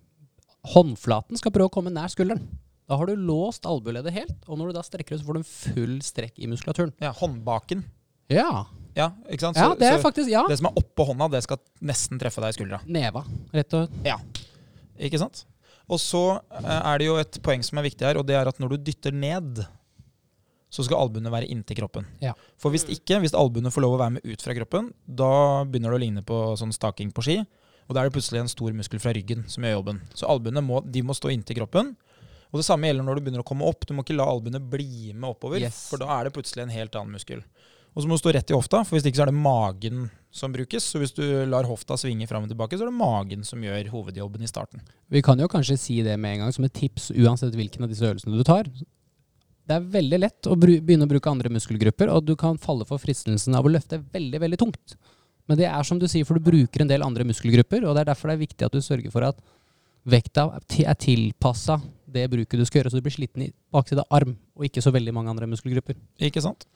Håndflaten skal prøve å komme nær skulderen. Da har du låst albueleddet helt, og når du da strekker ut, så får du en full strekk i muskulaturen. Ja, håndbaken. Ja, Ja, ikke sant? ja det er så faktisk Ja. det som er oppå hånda, det skal nesten treffe deg i skuldra. Neva, rett og Ikke sant? Og så eh, er det jo et poeng som er viktig her, og det er at når du dytter ned, så skal albuene være inntil kroppen. Ja. For hvis ikke, hvis albuene får lov å være med ut fra kroppen, da begynner det å ligne på sånn staking på ski. Og da er det plutselig en stor muskel fra ryggen som gjør jobben. Så albuene må, de må stå inntil kroppen. Og det samme gjelder når du begynner å komme opp. Du må ikke la albuene bli med oppover, Yes. for da er det plutselig en helt annen muskel. Og så må du stå rett i hofta, for hvis ikke så er det magen som brukes. Så hvis du lar hofta svinge fram og tilbake, så er det magen som gjør hovedjobben i starten. Vi kan jo kanskje si det med en gang som et tips, uansett hvilken av disse øvelsene du tar. Det er veldig lett å begynne å bruke andre muskelgrupper, og du kan falle for fristelsen av å løfte veldig, veldig tungt. Men det er som du sier, for du bruker en del andre muskelgrupper, og det er derfor det er viktig at du sørger for at vekta er tilpassa det bruket du skal gjøre, så du blir sliten i bakside av arm, og ikke så veldig mange andre muskelgrupper. Ikke sant?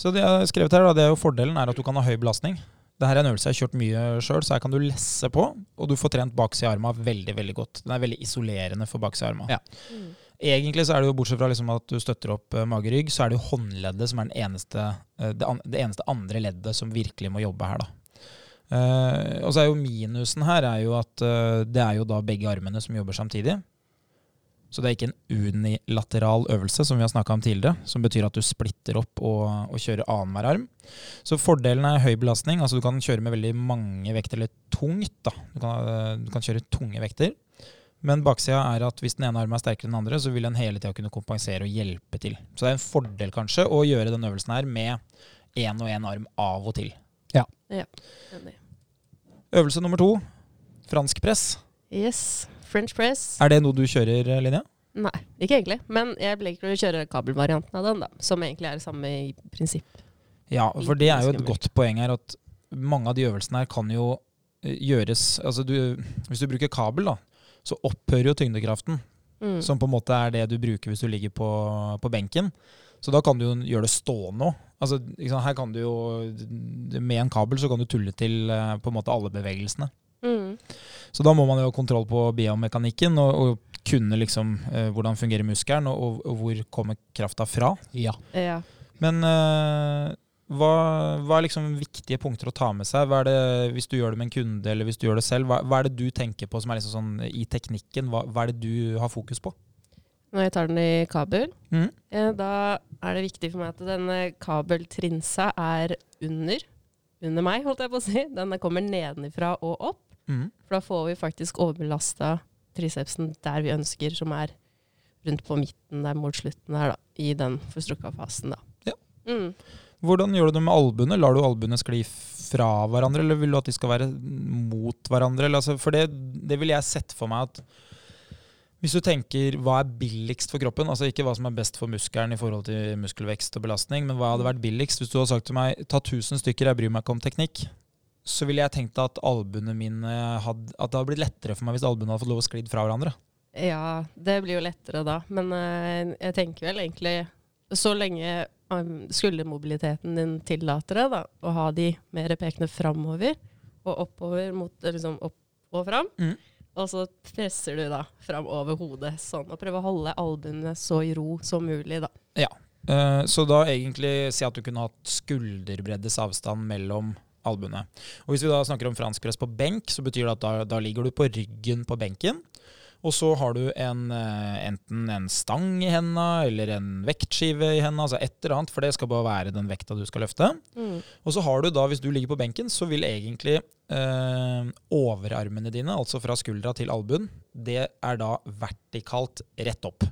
Så det jeg har skrevet her, da, det er jo fordelen er at du kan ha høy belastning. Dette er en øvelse jeg har kjørt mye sjøl, så her kan du lesse på, og du får trent baksida av arma veldig veldig godt. Den er veldig isolerende for baksida av arma. Ja. Mm. Egentlig så er det jo, bortsett fra liksom at du støtter opp uh, mage-rygg, så er det jo håndleddet som er den eneste, uh, det, an det eneste andre leddet som virkelig må jobbe her, da. Uh, og så er jo minusen her er jo at eh, det er jo da begge armene som jobber samtidig. Så det er ikke en unilateral øvelse, som vi har snakka om tidligere, som betyr at du splitter opp og, og kjører annenhver arm. Så fordelen er høy belastning. altså Du kan kjøre med veldig mange vekter, eller tungt. da. Du kan, eh, du kan kjøre tunge vekter. Men baksida er at hvis den ene armen er sterkere enn den andre, så vil den hele tida kunne kompensere og hjelpe til. Så det er en fordel kanskje å gjøre den øvelsen her med én og én arm av og til. Enig. Øvelse nummer to, fransk press. Yes. French press. Er det noe du kjører, Linja? Nei, ikke egentlig. Men jeg liker å kjøre kabelvarianten av den, da. Som egentlig er det samme i prinsipp. Ja, for det er jo et godt poeng her at mange av de øvelsene her kan jo eh, gjøres Altså du, hvis du bruker kabel, da, så opphører jo tyngdekraften. Mm. Som på en måte er det du bruker hvis du ligger på, på benken. Så da kan du jo gjøre det stående òg. Altså, her kan du jo Med en kabel så kan du tulle til eh, på en måte alle bevegelsene. Så da må man jo ha kontroll på biomekanikken og, og kunne liksom eh, hvordan fungerer muskelen, og, og, og hvor kommer krafta fra. Ja. Ja. Men eh, hva, hva er liksom viktige punkter å ta med seg? Hva er det, hvis du gjør det med en kunde, eller hvis du gjør det selv, hva, hva er det du tenker på som er liksom sånn i teknikken? Hva, hva er det du har fokus på? Når jeg tar den i kabel, mm. eh, da er det viktig for meg at denne kabeltrinsa er under. Under meg, holdt jeg på å si. Den kommer nedenifra og opp. Mhm. For da får vi faktisk overbelasta tricepsen der vi ønsker, som er rundt på midten der mot slutten her, da. I den forstrukka fasen, da. Ja. Mm. Hvordan gjør du det med albuene? Lar du albuene skli fra hverandre, eller vil du at de skal være mot hverandre? Eller, altså, for det, det ville jeg sett for meg at hvis du tenker hva er billigst for kroppen, altså ikke hva som er best for muskelen i forhold til muskelvekst og belastning, men hva hadde vært billigst? Hvis du hadde sagt til meg ta 1000 stykker, jeg bryr meg ikke om teknikk, så ville jeg tenkt at albuene mine hadde, at det hadde blitt lettere for meg hvis albuene hadde fått lov å sklidd fra hverandre. Ja, det blir jo lettere da. Men uh, jeg tenker vel egentlig så lenge um, skuldermobiliteten din tillater det, da, å ha de mer pekende framover og oppover mot eh, liksom opp og fram. mm. Og så presser du da fram over hodet sånn, og prøver å holde albuene så i ro som mulig, da. Eh, Så da egentlig si at du kunne hatt skulderbreddes avstand mellom albuene. Og hvis vi da snakker om fransk press på benk, så betyr det at da, da ligger du på ryggen på benken. Og så har du en, eh, enten en stang i henda eller en vektskive i henda, altså et eller annet, for det skal bare være den vekta du skal løfte. Og så har du da, hvis du ligger på benken, så vil egentlig eh, overarmene dine, altså fra skuldra til albuen, det er da vertikalt rett opp.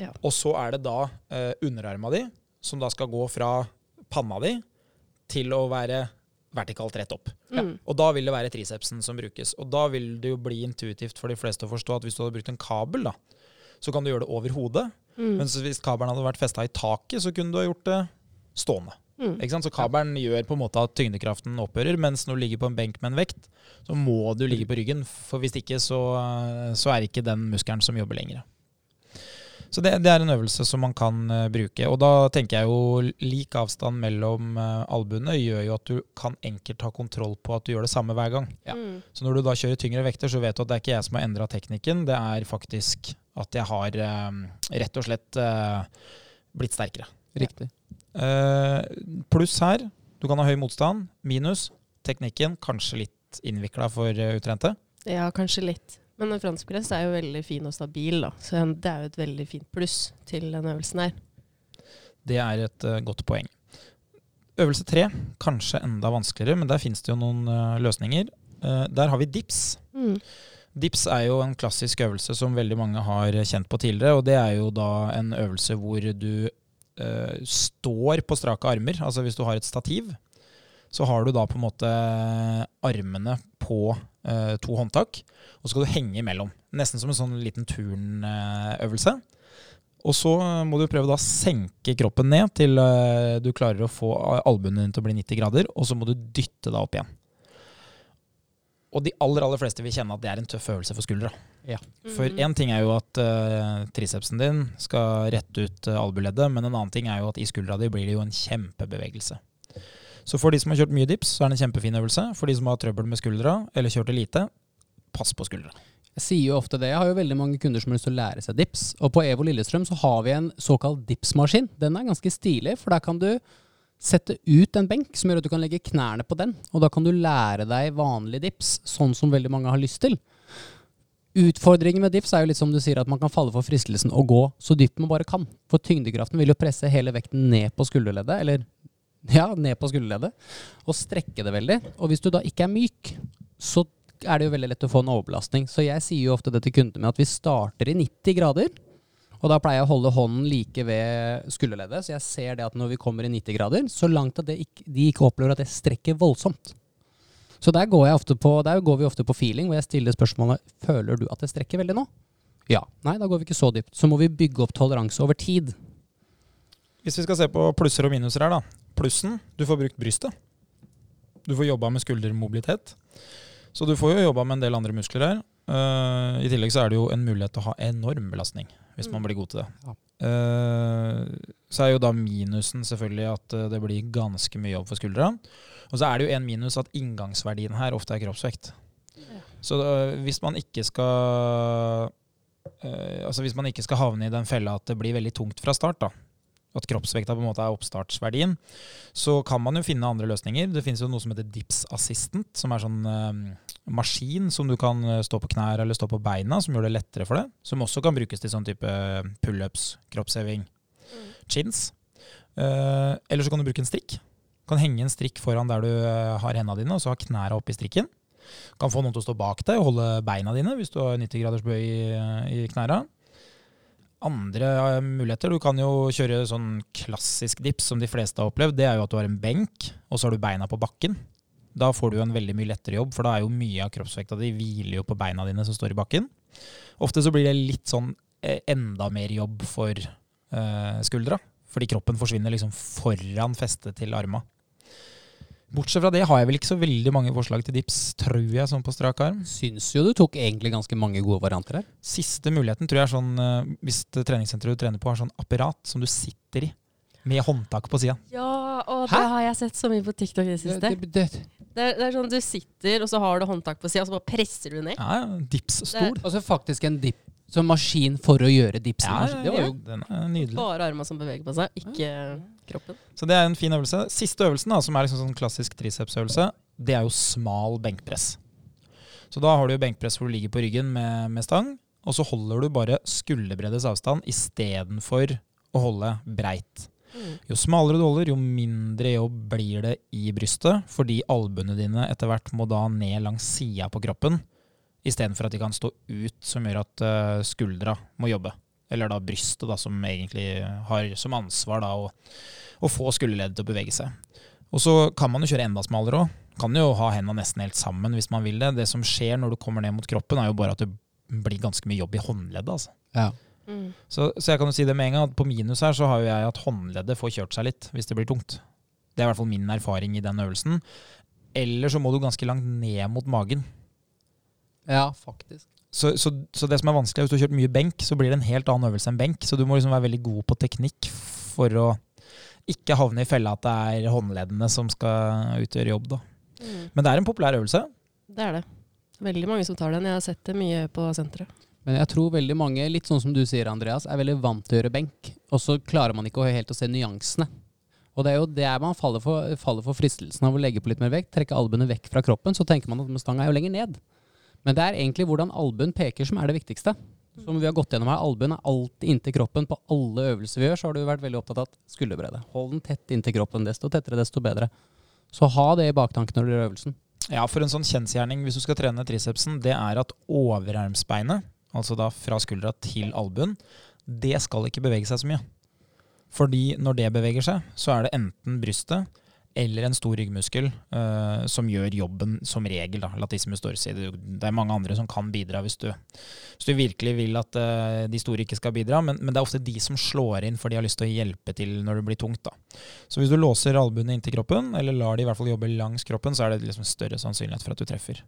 Ja. Og så er det da eh, underarma di, som da skal gå fra panna di til å være vertikalt rett opp. Ja. Og da vil det være tricepsen som brukes. Og da vil det jo bli intuitivt for de fleste å forstå at hvis du hadde brukt en kabel, da, så kan du gjøre det over hodet. Mm. Mens hvis kabelen hadde vært festa i taket, så kunne du ha gjort det stående. Mm. Ikke sant? Så kabelen gjør på en måte at tyngdekraften opphører, mens når du ligger på en benk med en vekt, så må du ligge på ryggen. For hvis ikke, så, så er ikke den muskelen som jobber lenger. Så det, det er en øvelse som man kan eh, bruke. Og da tenker jeg jo lik avstand mellom uh, albuene gjør jo at du kan enkelt ha kontroll på at du gjør det samme hver gang. Ja. Mm. Så når du da kjører tyngre vekter, så vet du at det er ikke jeg som har endra teknikken, det er faktisk At jeg har eh, rett og slett eh, blitt sterkere. Riktig. Uh, pluss her, du kan ha høy motstand. Minus, teknikken kanskje litt innvikla for eh, utrente. Ja, kanskje litt. Men en fransk press er jo veldig fin og stabil, da. Så det er jo et veldig fint pluss til den øvelsen her. Det er et uh, godt poeng. Øvelse tre, kanskje enda vanskeligere, men der finnes det jo noen uh, løsninger. Uh, der har vi dips. Mm. Dips er jo en klassisk øvelse som veldig mange har kjent på tidligere. Og det er jo da en øvelse hvor du står på strake armer. Altså hvis du har et stativ, så har du da på en måte armene på eh, to håndtak, og så skal du henge imellom. Nesten som en sånn liten turnøvelse. Og så må du prøve å senke kroppen ned til eh, du klarer å få albuene dine til å bli 90 grader, og så må du dytte deg opp igjen. Og de aller aller fleste vil kjenne at det er en tøff øvelse for skuldra. For Mm. én ting er jo at uh, tricepsen din skal rette ut uh, albueleddet, men en annen ting er jo at i skuldra di blir det jo en kjempebevegelse. Så for de som har kjørt mye dips, så er det en kjempefin øvelse. For de som har trøbbel med skuldra, eller kjørte lite, pass på skuldra. Jeg sier jo ofte det. Jeg har jo veldig mange kunder som har lyst til å lære seg dips. Og på Evo Lillestrøm så har vi en såkalt dipsmaskin. Den er ganske stilig, for der kan du sette ut en benk som gjør at du kan legge knærne på den. Og da kan du lære deg vanlig dips, sånn som veldig mange har lyst til. Utfordringen med dips er jo litt som du sier, at man kan falle for fristelsen å gå så dypt man bare kan. For tyngdekraften vil jo presse hele vekten ned på skulderleddet, eller *laughs* ja, ned på skulderleddet, og strekke det veldig. Og hvis du da ikke er myk, så er det jo veldig lett å få en overbelastning. Så jeg sier jo ofte det til kundene med at vi starter i 90 grader. Og da pleier jeg å holde hånden like ved skulderleddet, så jeg ser det at når vi kommer i 90 grader, så langt at ikke, de ikke opplever at det strekker voldsomt. Så der går, på, der går vi ofte på feeling, hvor jeg stiller spørsmålet føler du at det strekker veldig nå. Ja. Nei, da går vi ikke så dypt. Så må vi bygge opp toleranse over tid. Hvis vi skal se på plusser og minuser her, da. Plussen, du får brukt brystet. Du får jobba med skuldermobilitet. Så du får jo jobba med en del andre muskler her. Uh, I tillegg så er det jo en mulighet til å ha enorm belastning, hvis man Mm. blir god til det. Ja. Uh, så er jo da minusen selvfølgelig at eh, det blir ganske mye jobb for skuldra. Og så er det jo en minus at inngangsverdien her ofte er kroppsvekt. Ja. Så uh, hvis man ikke skal Altså hvis man ikke skal havne i den fella at det blir veldig tungt fra start, da, at kroppsvekta på en måte er oppstartsverdien, så kan man jo finne andre løsninger. Det finnes jo noe som heter Dips Assistant, som er sånn eh, maskin som du kan eh, stå på knær eller stå på beina, som gjør det lettere for det. Som også kan brukes til sånn type pullups, kroppsheving, chins. Eh, eller så kan du bruke en strikk. Du kan henge en strikk foran der du eh, har hendene dine, og så ha knæra oppi strikken. Du kan få noen til å stå bak deg og holde beina dine hvis du har 90 graders bøy i, i knæra andre muligheter. Du kan jo kjøre sånn klassisk dips som de fleste har opplevd. Det er jo at du har en benk, og så har du beina på bakken. Da får du jo en veldig mye lettere jobb, for da er jo mye av kroppsvekta di hviler jo på beina dine som står i bakken. Ofte så blir det litt sånn eh, enda mer jobb for eh, skuldra, fordi kroppen forsvinner liksom foran festet til arma. Bortsett fra det har jeg vel ikke så veldig mange forslag til dips, tror jeg, sånn på strak arm. Syns jo du tok egentlig ganske mange gode varianter her. Siste muligheten tror jeg er sånn eh, hvis treningssenteret du trener på har sånn apparat som du sitter i, med håndtak på sida. Ja, og Hæ? det har jeg sett så mye på TikTok i det siste. Det, det, det, Det er, det er sånn du sitter, og så har du håndtak på sida, og så bare presser du ned. Ja, ja, dipsstol. altså faktisk en dip, så maskin for å gjøre dips. Ja, ja, ja. det var ja, jo den er nydelig. Bare armene som beveger på seg, ikke kroppen. Så det er en fin øvelse. Siste øvelsen, da, som er liksom sånn klassisk tricepsøvelse, det er jo smal benkpress. Så da har du jo benkpress hvor du ligger på ryggen med, med stang, og så holder du bare skulderbreddes avstand istedenfor å holde breit. Mm. Jo smalere du holder, jo mindre jobb blir det i brystet, fordi albuene dine etter hvert må da ned langs sida på kroppen, istedenfor at de kan stå ut, som gjør at eh, skuldra må jobbe. Eller da brystet, da, som egentlig har som ansvar da, å, å få skulderleddet til å bevege seg. Og så kan man jo kjøre enda smalere òg. Kan jo ha hendene nesten helt sammen hvis man vil det. Det som skjer når du kommer ned mot kroppen, er jo bare at det blir ganske mye jobb i håndleddet. altså. ja. Mm. Så, så jeg kan jo si det med en gang, at på minus her så har jo jeg at håndleddet får kjørt seg litt hvis det blir tungt. Det er i hvert fall min erfaring i den øvelsen. Eller så må du ganske langt ned mot magen. ja, faktisk. Så, så, så det som er vanskelig, er hvis du har kjørt mye benk, så blir det en helt annen øvelse enn benk. Så du må liksom være veldig god på teknikk for å ikke havne i fella at det er håndleddene som skal utgjøre jobb. da. Mm. Men det er en populær øvelse. Det er det. Veldig mange som tar den. Jeg har sett det mye på senteret. Men jeg tror veldig mange, litt sånn som du sier, Andreas, er veldig vant til å gjøre benk. Og så klarer man ikke å helt å se nyansene. Og det er jo der man faller for, faller for fristelsen av å legge på litt mer vekt. Trekke albuene vekk fra kroppen. Så tenker man at stanga er jo lenger ned. Men det er egentlig hvordan albuen peker som er det viktigste. Som vi har gått gjennom her, Albuen er alltid inntil kroppen. På alle øvelser vi gjør, så har du vært veldig opptatt av skulderbredde. Hold den tett inntil kroppen. Desto tettere, desto bedre. Så ha det i baktanken når du gjør øvelsen. Ja, for en sånn kjensgjerning hvis du skal trene tricepsen, det er at overarmsbeinet, altså da fra skuldra til albuen, det skal ikke bevege seg så mye. Fordi når det beveger seg, så er det enten brystet eller en stor ryggmuskel uh, som gjør jobben som regel. da, Latissimus dorsi. Det er mange andre som kan bidra hvis du, hvis du virkelig vil at uh, de store ikke skal bidra, men, men det er ofte de som slår inn for de har lyst til å hjelpe til når det blir tungt. da. Så hvis du låser albuene inntil kroppen, eller lar de i hvert fall jobbe langs kroppen, så er det liksom større sannsynlighet for at du treffer.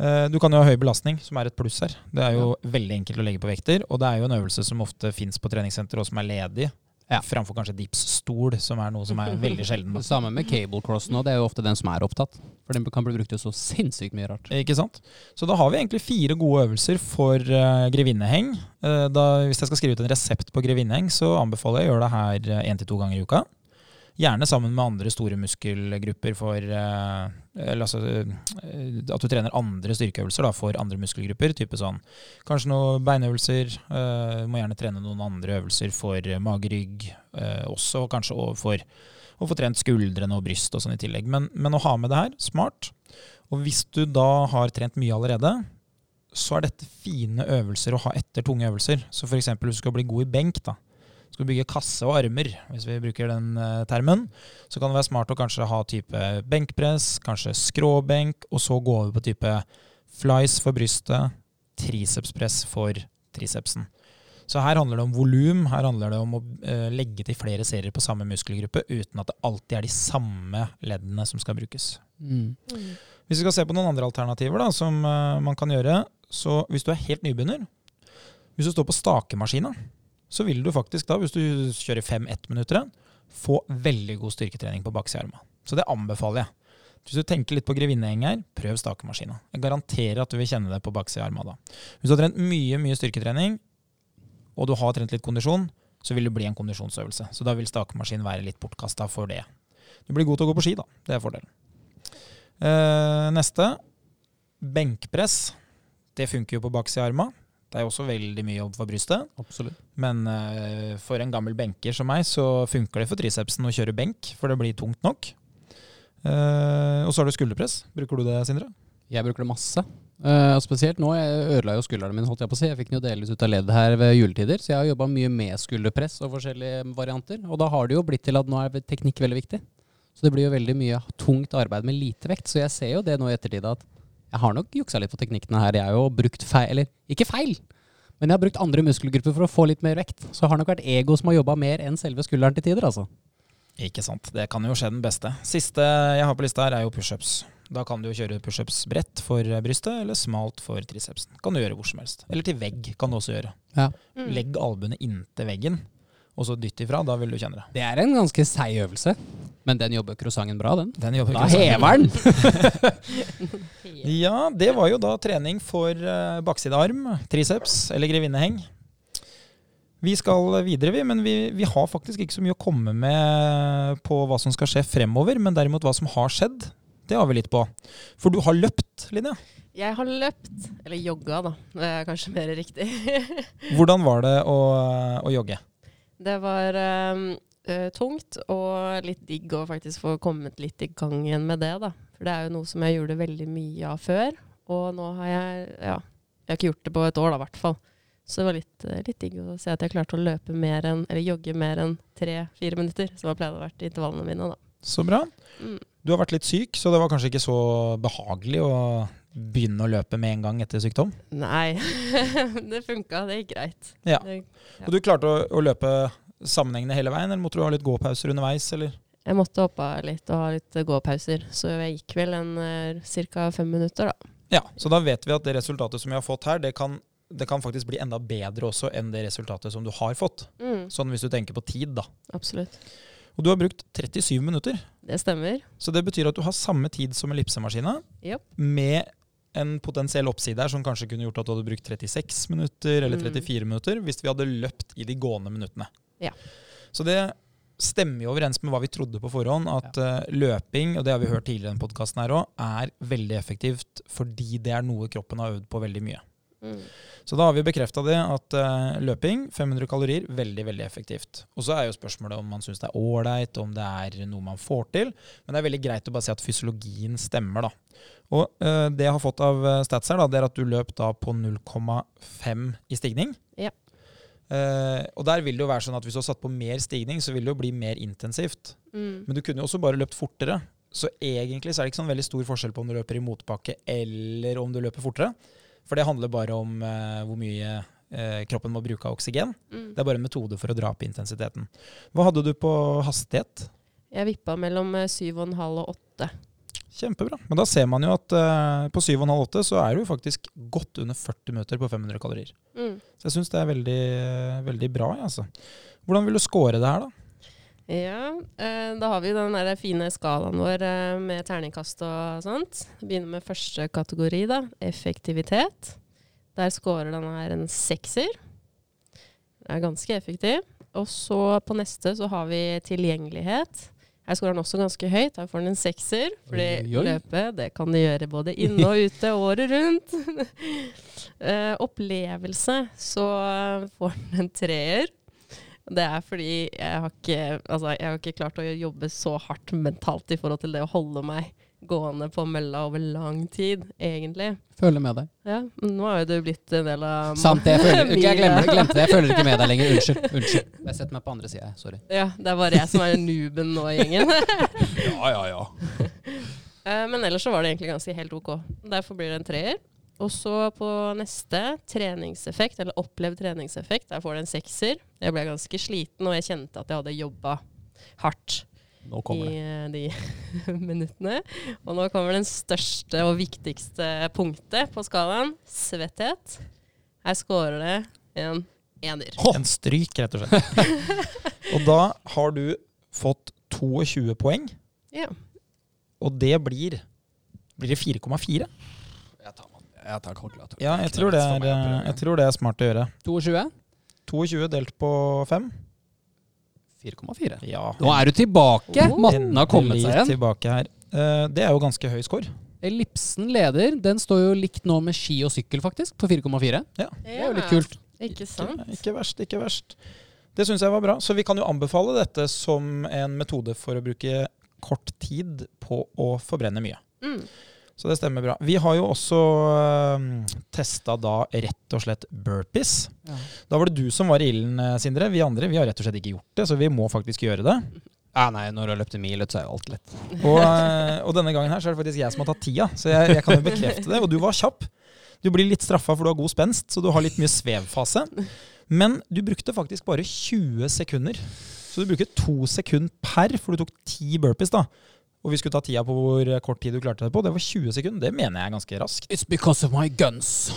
Eh, Du kan jo ha høy belastning, som er et pluss her. Det er jo veldig enkelt å legge på vekter, og det er jo en øvelse som ofte fins på treningssenter og som er ledig, Ja. framfor kanskje dipsstol, som er noe som er *laughs* veldig sjelden. da. Det samme med cable cross nå. Det er jo ofte den som er opptatt. For den kan bli brukt til så sinnssykt mye rart. Ikke sant? Så da har vi egentlig fire gode øvelser for uh, grevinneheng. Uh, da, hvis jeg skal skrive ut en resept på grevinneheng, så anbefaler jeg å gjøre det her én til to ganger i uka. Gjerne sammen med andre store muskelgrupper for eh, Eller altså eh, at du trener andre styrkeøvelser da, for andre muskelgrupper. Type sånn kanskje noen beinøvelser. du må gjerne trene noen andre øvelser for eh, mage-rygg eh, også. Og kanskje for å få trent skuldrene og bryst og sånn i tillegg. Men, men å ha med det her, smart. Og hvis du da har trent mye allerede, så er dette fine øvelser å ha etter tunge øvelser. Så f.eks. hvis du skal bli god i benk, da. Skal du bygge kasse og armer, hvis vi bruker den eh, termen, så kan det være smart å kanskje ha type benkpress, kanskje skråbenk, og så gå over på type flies for brystet, tricepspress for tricepsen. Så her handler det om volum, her handler det om å eh, legge til flere serier på samme muskelgruppe, uten at det alltid er de samme leddene som skal brukes. Mm. Hvis vi skal se på noen andre alternativer da, som eh, man kan gjøre, så hvis du er helt nybegynner, hvis du står på stakemaskina, så vil du faktisk da, hvis du kjører fem-ettminutter, få veldig god styrketrening på baksida arma. Så det anbefaler jeg. Hvis du tenker litt på grevinneheng her, prøv stakemaskina. Jeg garanterer at du vil kjenne det på baksida av arma da. Hvis du har trent mye, mye styrketrening, og du har trent litt kondisjon, så vil det bli en kondisjonsøvelse. Så da vil stakemaskin være litt bortkasta for det. Du blir god til å gå på ski, da. Det er fordelen. Eh, neste. Benkpress. Det funker jo på baksida av arma. Det er jo også veldig mye jobb for brystet. Absolutt. Men uh, for en gammel benker som meg, så funker det for tricepsen å kjøre benk, for det blir tungt nok. Uh, og så har du skulderpress. Bruker du det, Sindre? Jeg bruker det masse. Uh, spesielt nå. Jeg ødela jo skuldrene mine, holdt jeg på å si. Jeg fikk den jo delvis ut av leddet her ved juletider, så jeg har jobba mye med skulderpress og forskjellige varianter. Og da har det jo blitt til at nå er teknikk veldig viktig. Så det blir jo veldig mye tungt arbeid med lite vekt. Så jeg ser jo det nå i ettertid at jeg har nok juksa litt på teknikkene her. Jeg har jo brukt feil, eller ikke feil, men jeg har brukt andre muskelgrupper for å få litt mer vekt. Så det har nok vært ego som har jobba mer enn selve skulderen til tider, altså. Ikke sant. Det kan jo skje den beste. Siste jeg har på lista her, er jo pushups. Da kan du jo kjøre pushups bredt for brystet, eller smalt for tricepsen. Kan du gjøre hvor som helst. Eller til vegg kan du også gjøre. Mm. Legg albuene inntil veggen, og så dytt ifra. Da vil du kjenne det. Det er en ganske seig øvelse, men den jobber croissanten bra, den. Den jobber Da hever den! *laughs* *laughs* Ja, det var jo da trening for uh, baksidearm, triceps eller grevinneheng. Vi skal videre, vi, men vi, vi har faktisk ikke så mye å komme med på hva som skal skje fremover. Men derimot hva som har skjedd, det har vi litt på. For du har løpt, Linja. Jeg har løpt, eller jogga da, det er kanskje mer riktig. *laughs* Hvordan var det å, å jogge? Det var eh, tungt og litt digg å faktisk få kommet litt i gang igjen med det. da. For det er jo noe som jeg gjorde veldig mye av før. Og nå har jeg ja, jeg har ikke gjort det på et år, da, i hvert fall. Så det var litt, eh, litt digg å se at jeg klarte å løpe mer enn, eller jogge mer enn tre-fire minutter, som har pleid å vært intervallene mine. da. Så bra. Mm. Du har vært litt syk, så det var kanskje ikke så behagelig å begynne å løpe med en gang etter sykdom? Nei, *laughs* det funka. Det gikk greit. Ja. Det, Og du klarte å, å løpe sammenhengende hele veien, eller måtte du ha litt gåpauser underveis, eller? jeg måtte hoppe av litt og ha litt eh, gåpauser, så jeg gikk vel en ca. fem minutter, da. Ja, så da vet vi at det resultatet som vi har fått her, det kan, det kan faktisk bli enda bedre også enn det resultatet som du har fått. Mm, Sånn hvis du tenker på tid, da. absolutt. Og du har brukt 37 minutter. Det stemmer. Så det betyr at du har samme tid som ellipsemaskina, yep. med en potensiell oppside her som kanskje kunne gjort at du hadde brukt 36 minutter eller Mm. 34 minutter hvis vi hadde løpt i de gående minuttene. Ja. Så det stemmer jo overens med hva vi trodde på forhånd, at eh, løping, og det har vi hørt tidligere i denne podkasten her òg, er veldig effektivt fordi det er noe kroppen har øvd på veldig mye. Mm. Så da har vi bekrefta det, at uh, løping, 500 kalorier, veldig veldig effektivt. Og så er jo spørsmålet om man syns det er ålreit, om det er noe man får til. Men det er veldig greit å bare si at fysiologien stemmer, da. Og eh, det jeg har fått av eh, stats her, da, det er at du løp da på 0,5 i stigning. Ja. Eh, og der vil det jo være sånn at hvis du har satt på mer stigning, så vil det jo bli mer intensivt. Mm. Men du kunne jo også bare løpt fortere. Så egentlig så er det ikke sånn veldig stor forskjell på om du løper i motbakke eller om du løper fortere. For det handler bare om eh, hvor mye eh, kroppen må bruke av oksygen. Mm. Det er bare en metode for å dra opp intensiteten. Hva hadde du på hastighet? Jeg vippa mellom eh, 7,5 og 8. Kjempebra. Men da ser man jo at uh, på 7,5-8 så er du faktisk godt under 40 minutter på 500 kalorier. Mm. Så jeg syns det er veldig, veldig bra. Altså. Hvordan vil du score det her, da? Ja, eh, da har vi den der fine skalaen vår eh, med terningkast og sånt. Begynner med første kategori, da. Effektivitet. Der scorer denne her en sekser. Det er ganske effektiv. Og så på neste så har vi tilgjengelighet. Her scorer han også ganske høyt. Her får han en sekser. Fordi Oi, oi, løpet det kan de gjøre både inne og ute året rundt. uh, *laughs* opplevelse så får han en treer. Det er fordi jeg har, ikke, altså jeg har ikke klart å jobbe så hardt mentalt i forhold til det å holde meg gående på mølla over lang tid, egentlig. Føler med deg. Ja, men nå har jo du blitt en del av Sant, jeg, føler, *laughs* ikke, jeg glemte, glemte det. Jeg føler ikke med deg lenger. Unnskyld. unnskyld. Jeg setter meg på andre sida. Sorry. Ja, det er bare jeg som er nooben nå i gjengen. *laughs* Ja, ja, ja. *laughs* Eh, Men ellers så var det egentlig ganske helt ok. Derfor blir det en treer. Og så på neste, treningseffekt, eller opplevd treningseffekt, der får du en sekser. Jeg ble ganske sliten, og jeg kjente at jeg hadde jobba hardt i det. eh, de *laughs* minuttene. Og nå kommer den største og viktigste punktet på skalaen. Svetthet. Her scorer det en ener. En stryk, rett og slett. *laughs* og da har du fått 22 poeng, Ja. og det blir Blir det 4,4? Jeg tar, jeg tar kalkulator. Ja, jeg tror, det er, jeg tror det er smart å gjøre. 22? 22 delt på 5? 4,4. Ja. Nå er du tilbake! Oh. Matten har kommet seg igjen. tilbake her. Eh, det er jo ganske høy score. Ellipsen leder. Den står jo likt nå med ski og sykkel, faktisk, på 4,4. Ja. Det er jo litt kult. Ikke sant? Ikke, ikke verst, ikke verst. Det syns jeg var bra. Så vi kan jo anbefale dette som en metode for å bruke kort tid på å forbrenne mye. Mm. Så det stemmer bra. Vi har jo også um, testa da rett og slett burpees. Ja. Da var det du som var i ilden, eh, Sindre. Vi andre vi har rett og slett ikke gjort det, så vi må faktisk gjøre det. Ja, nei, når du har løpt en mil, så er jo alt lett. *laughs* Og, eh, og denne gangen her så er det faktisk jeg som har tatt tida, så jeg, jeg kan jo bekrefte det. Og du var kjapp. Du blir litt straffa for du har god spenst, så du har litt mye svevfase. Men du brukte faktisk bare 20 sekunder. Så du bruker to sekunder per, for du tok ti burpees, da. Og vi skulle ta tida på hvor kort tid du klarte det på. Det var 20 sekunder. Det mener jeg er ganske raskt. It's because of my guns.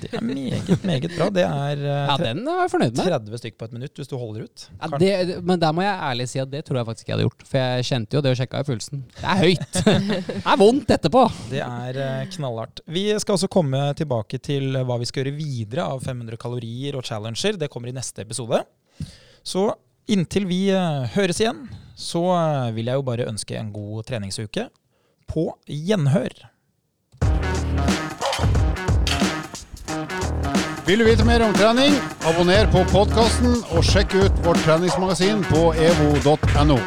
Det er meget, meget bra. Det er eh, Ja, den er jeg fornøyd med. 30 stykk på et minutt hvis du holder ut. Ja, det, men der må jeg ærlig si at det tror jeg faktisk jeg hadde gjort. For jeg kjente jo det og sjekka i pulsen. Det er høyt. *laughs* Det er vondt etterpå. Det er eh, knallhardt. Vi skal også komme tilbake til hva vi skal gjøre videre av 500 kalorier og challenger. Det kommer i neste episode. Så inntil vi eh, høres igjen, så eh, vil jeg jo bare ønske en god treningsuke. På gjenhør. Vil du vite mer om trening? Abonner på podkasten og sjekk ut vårt treningsmagasin på evo.no.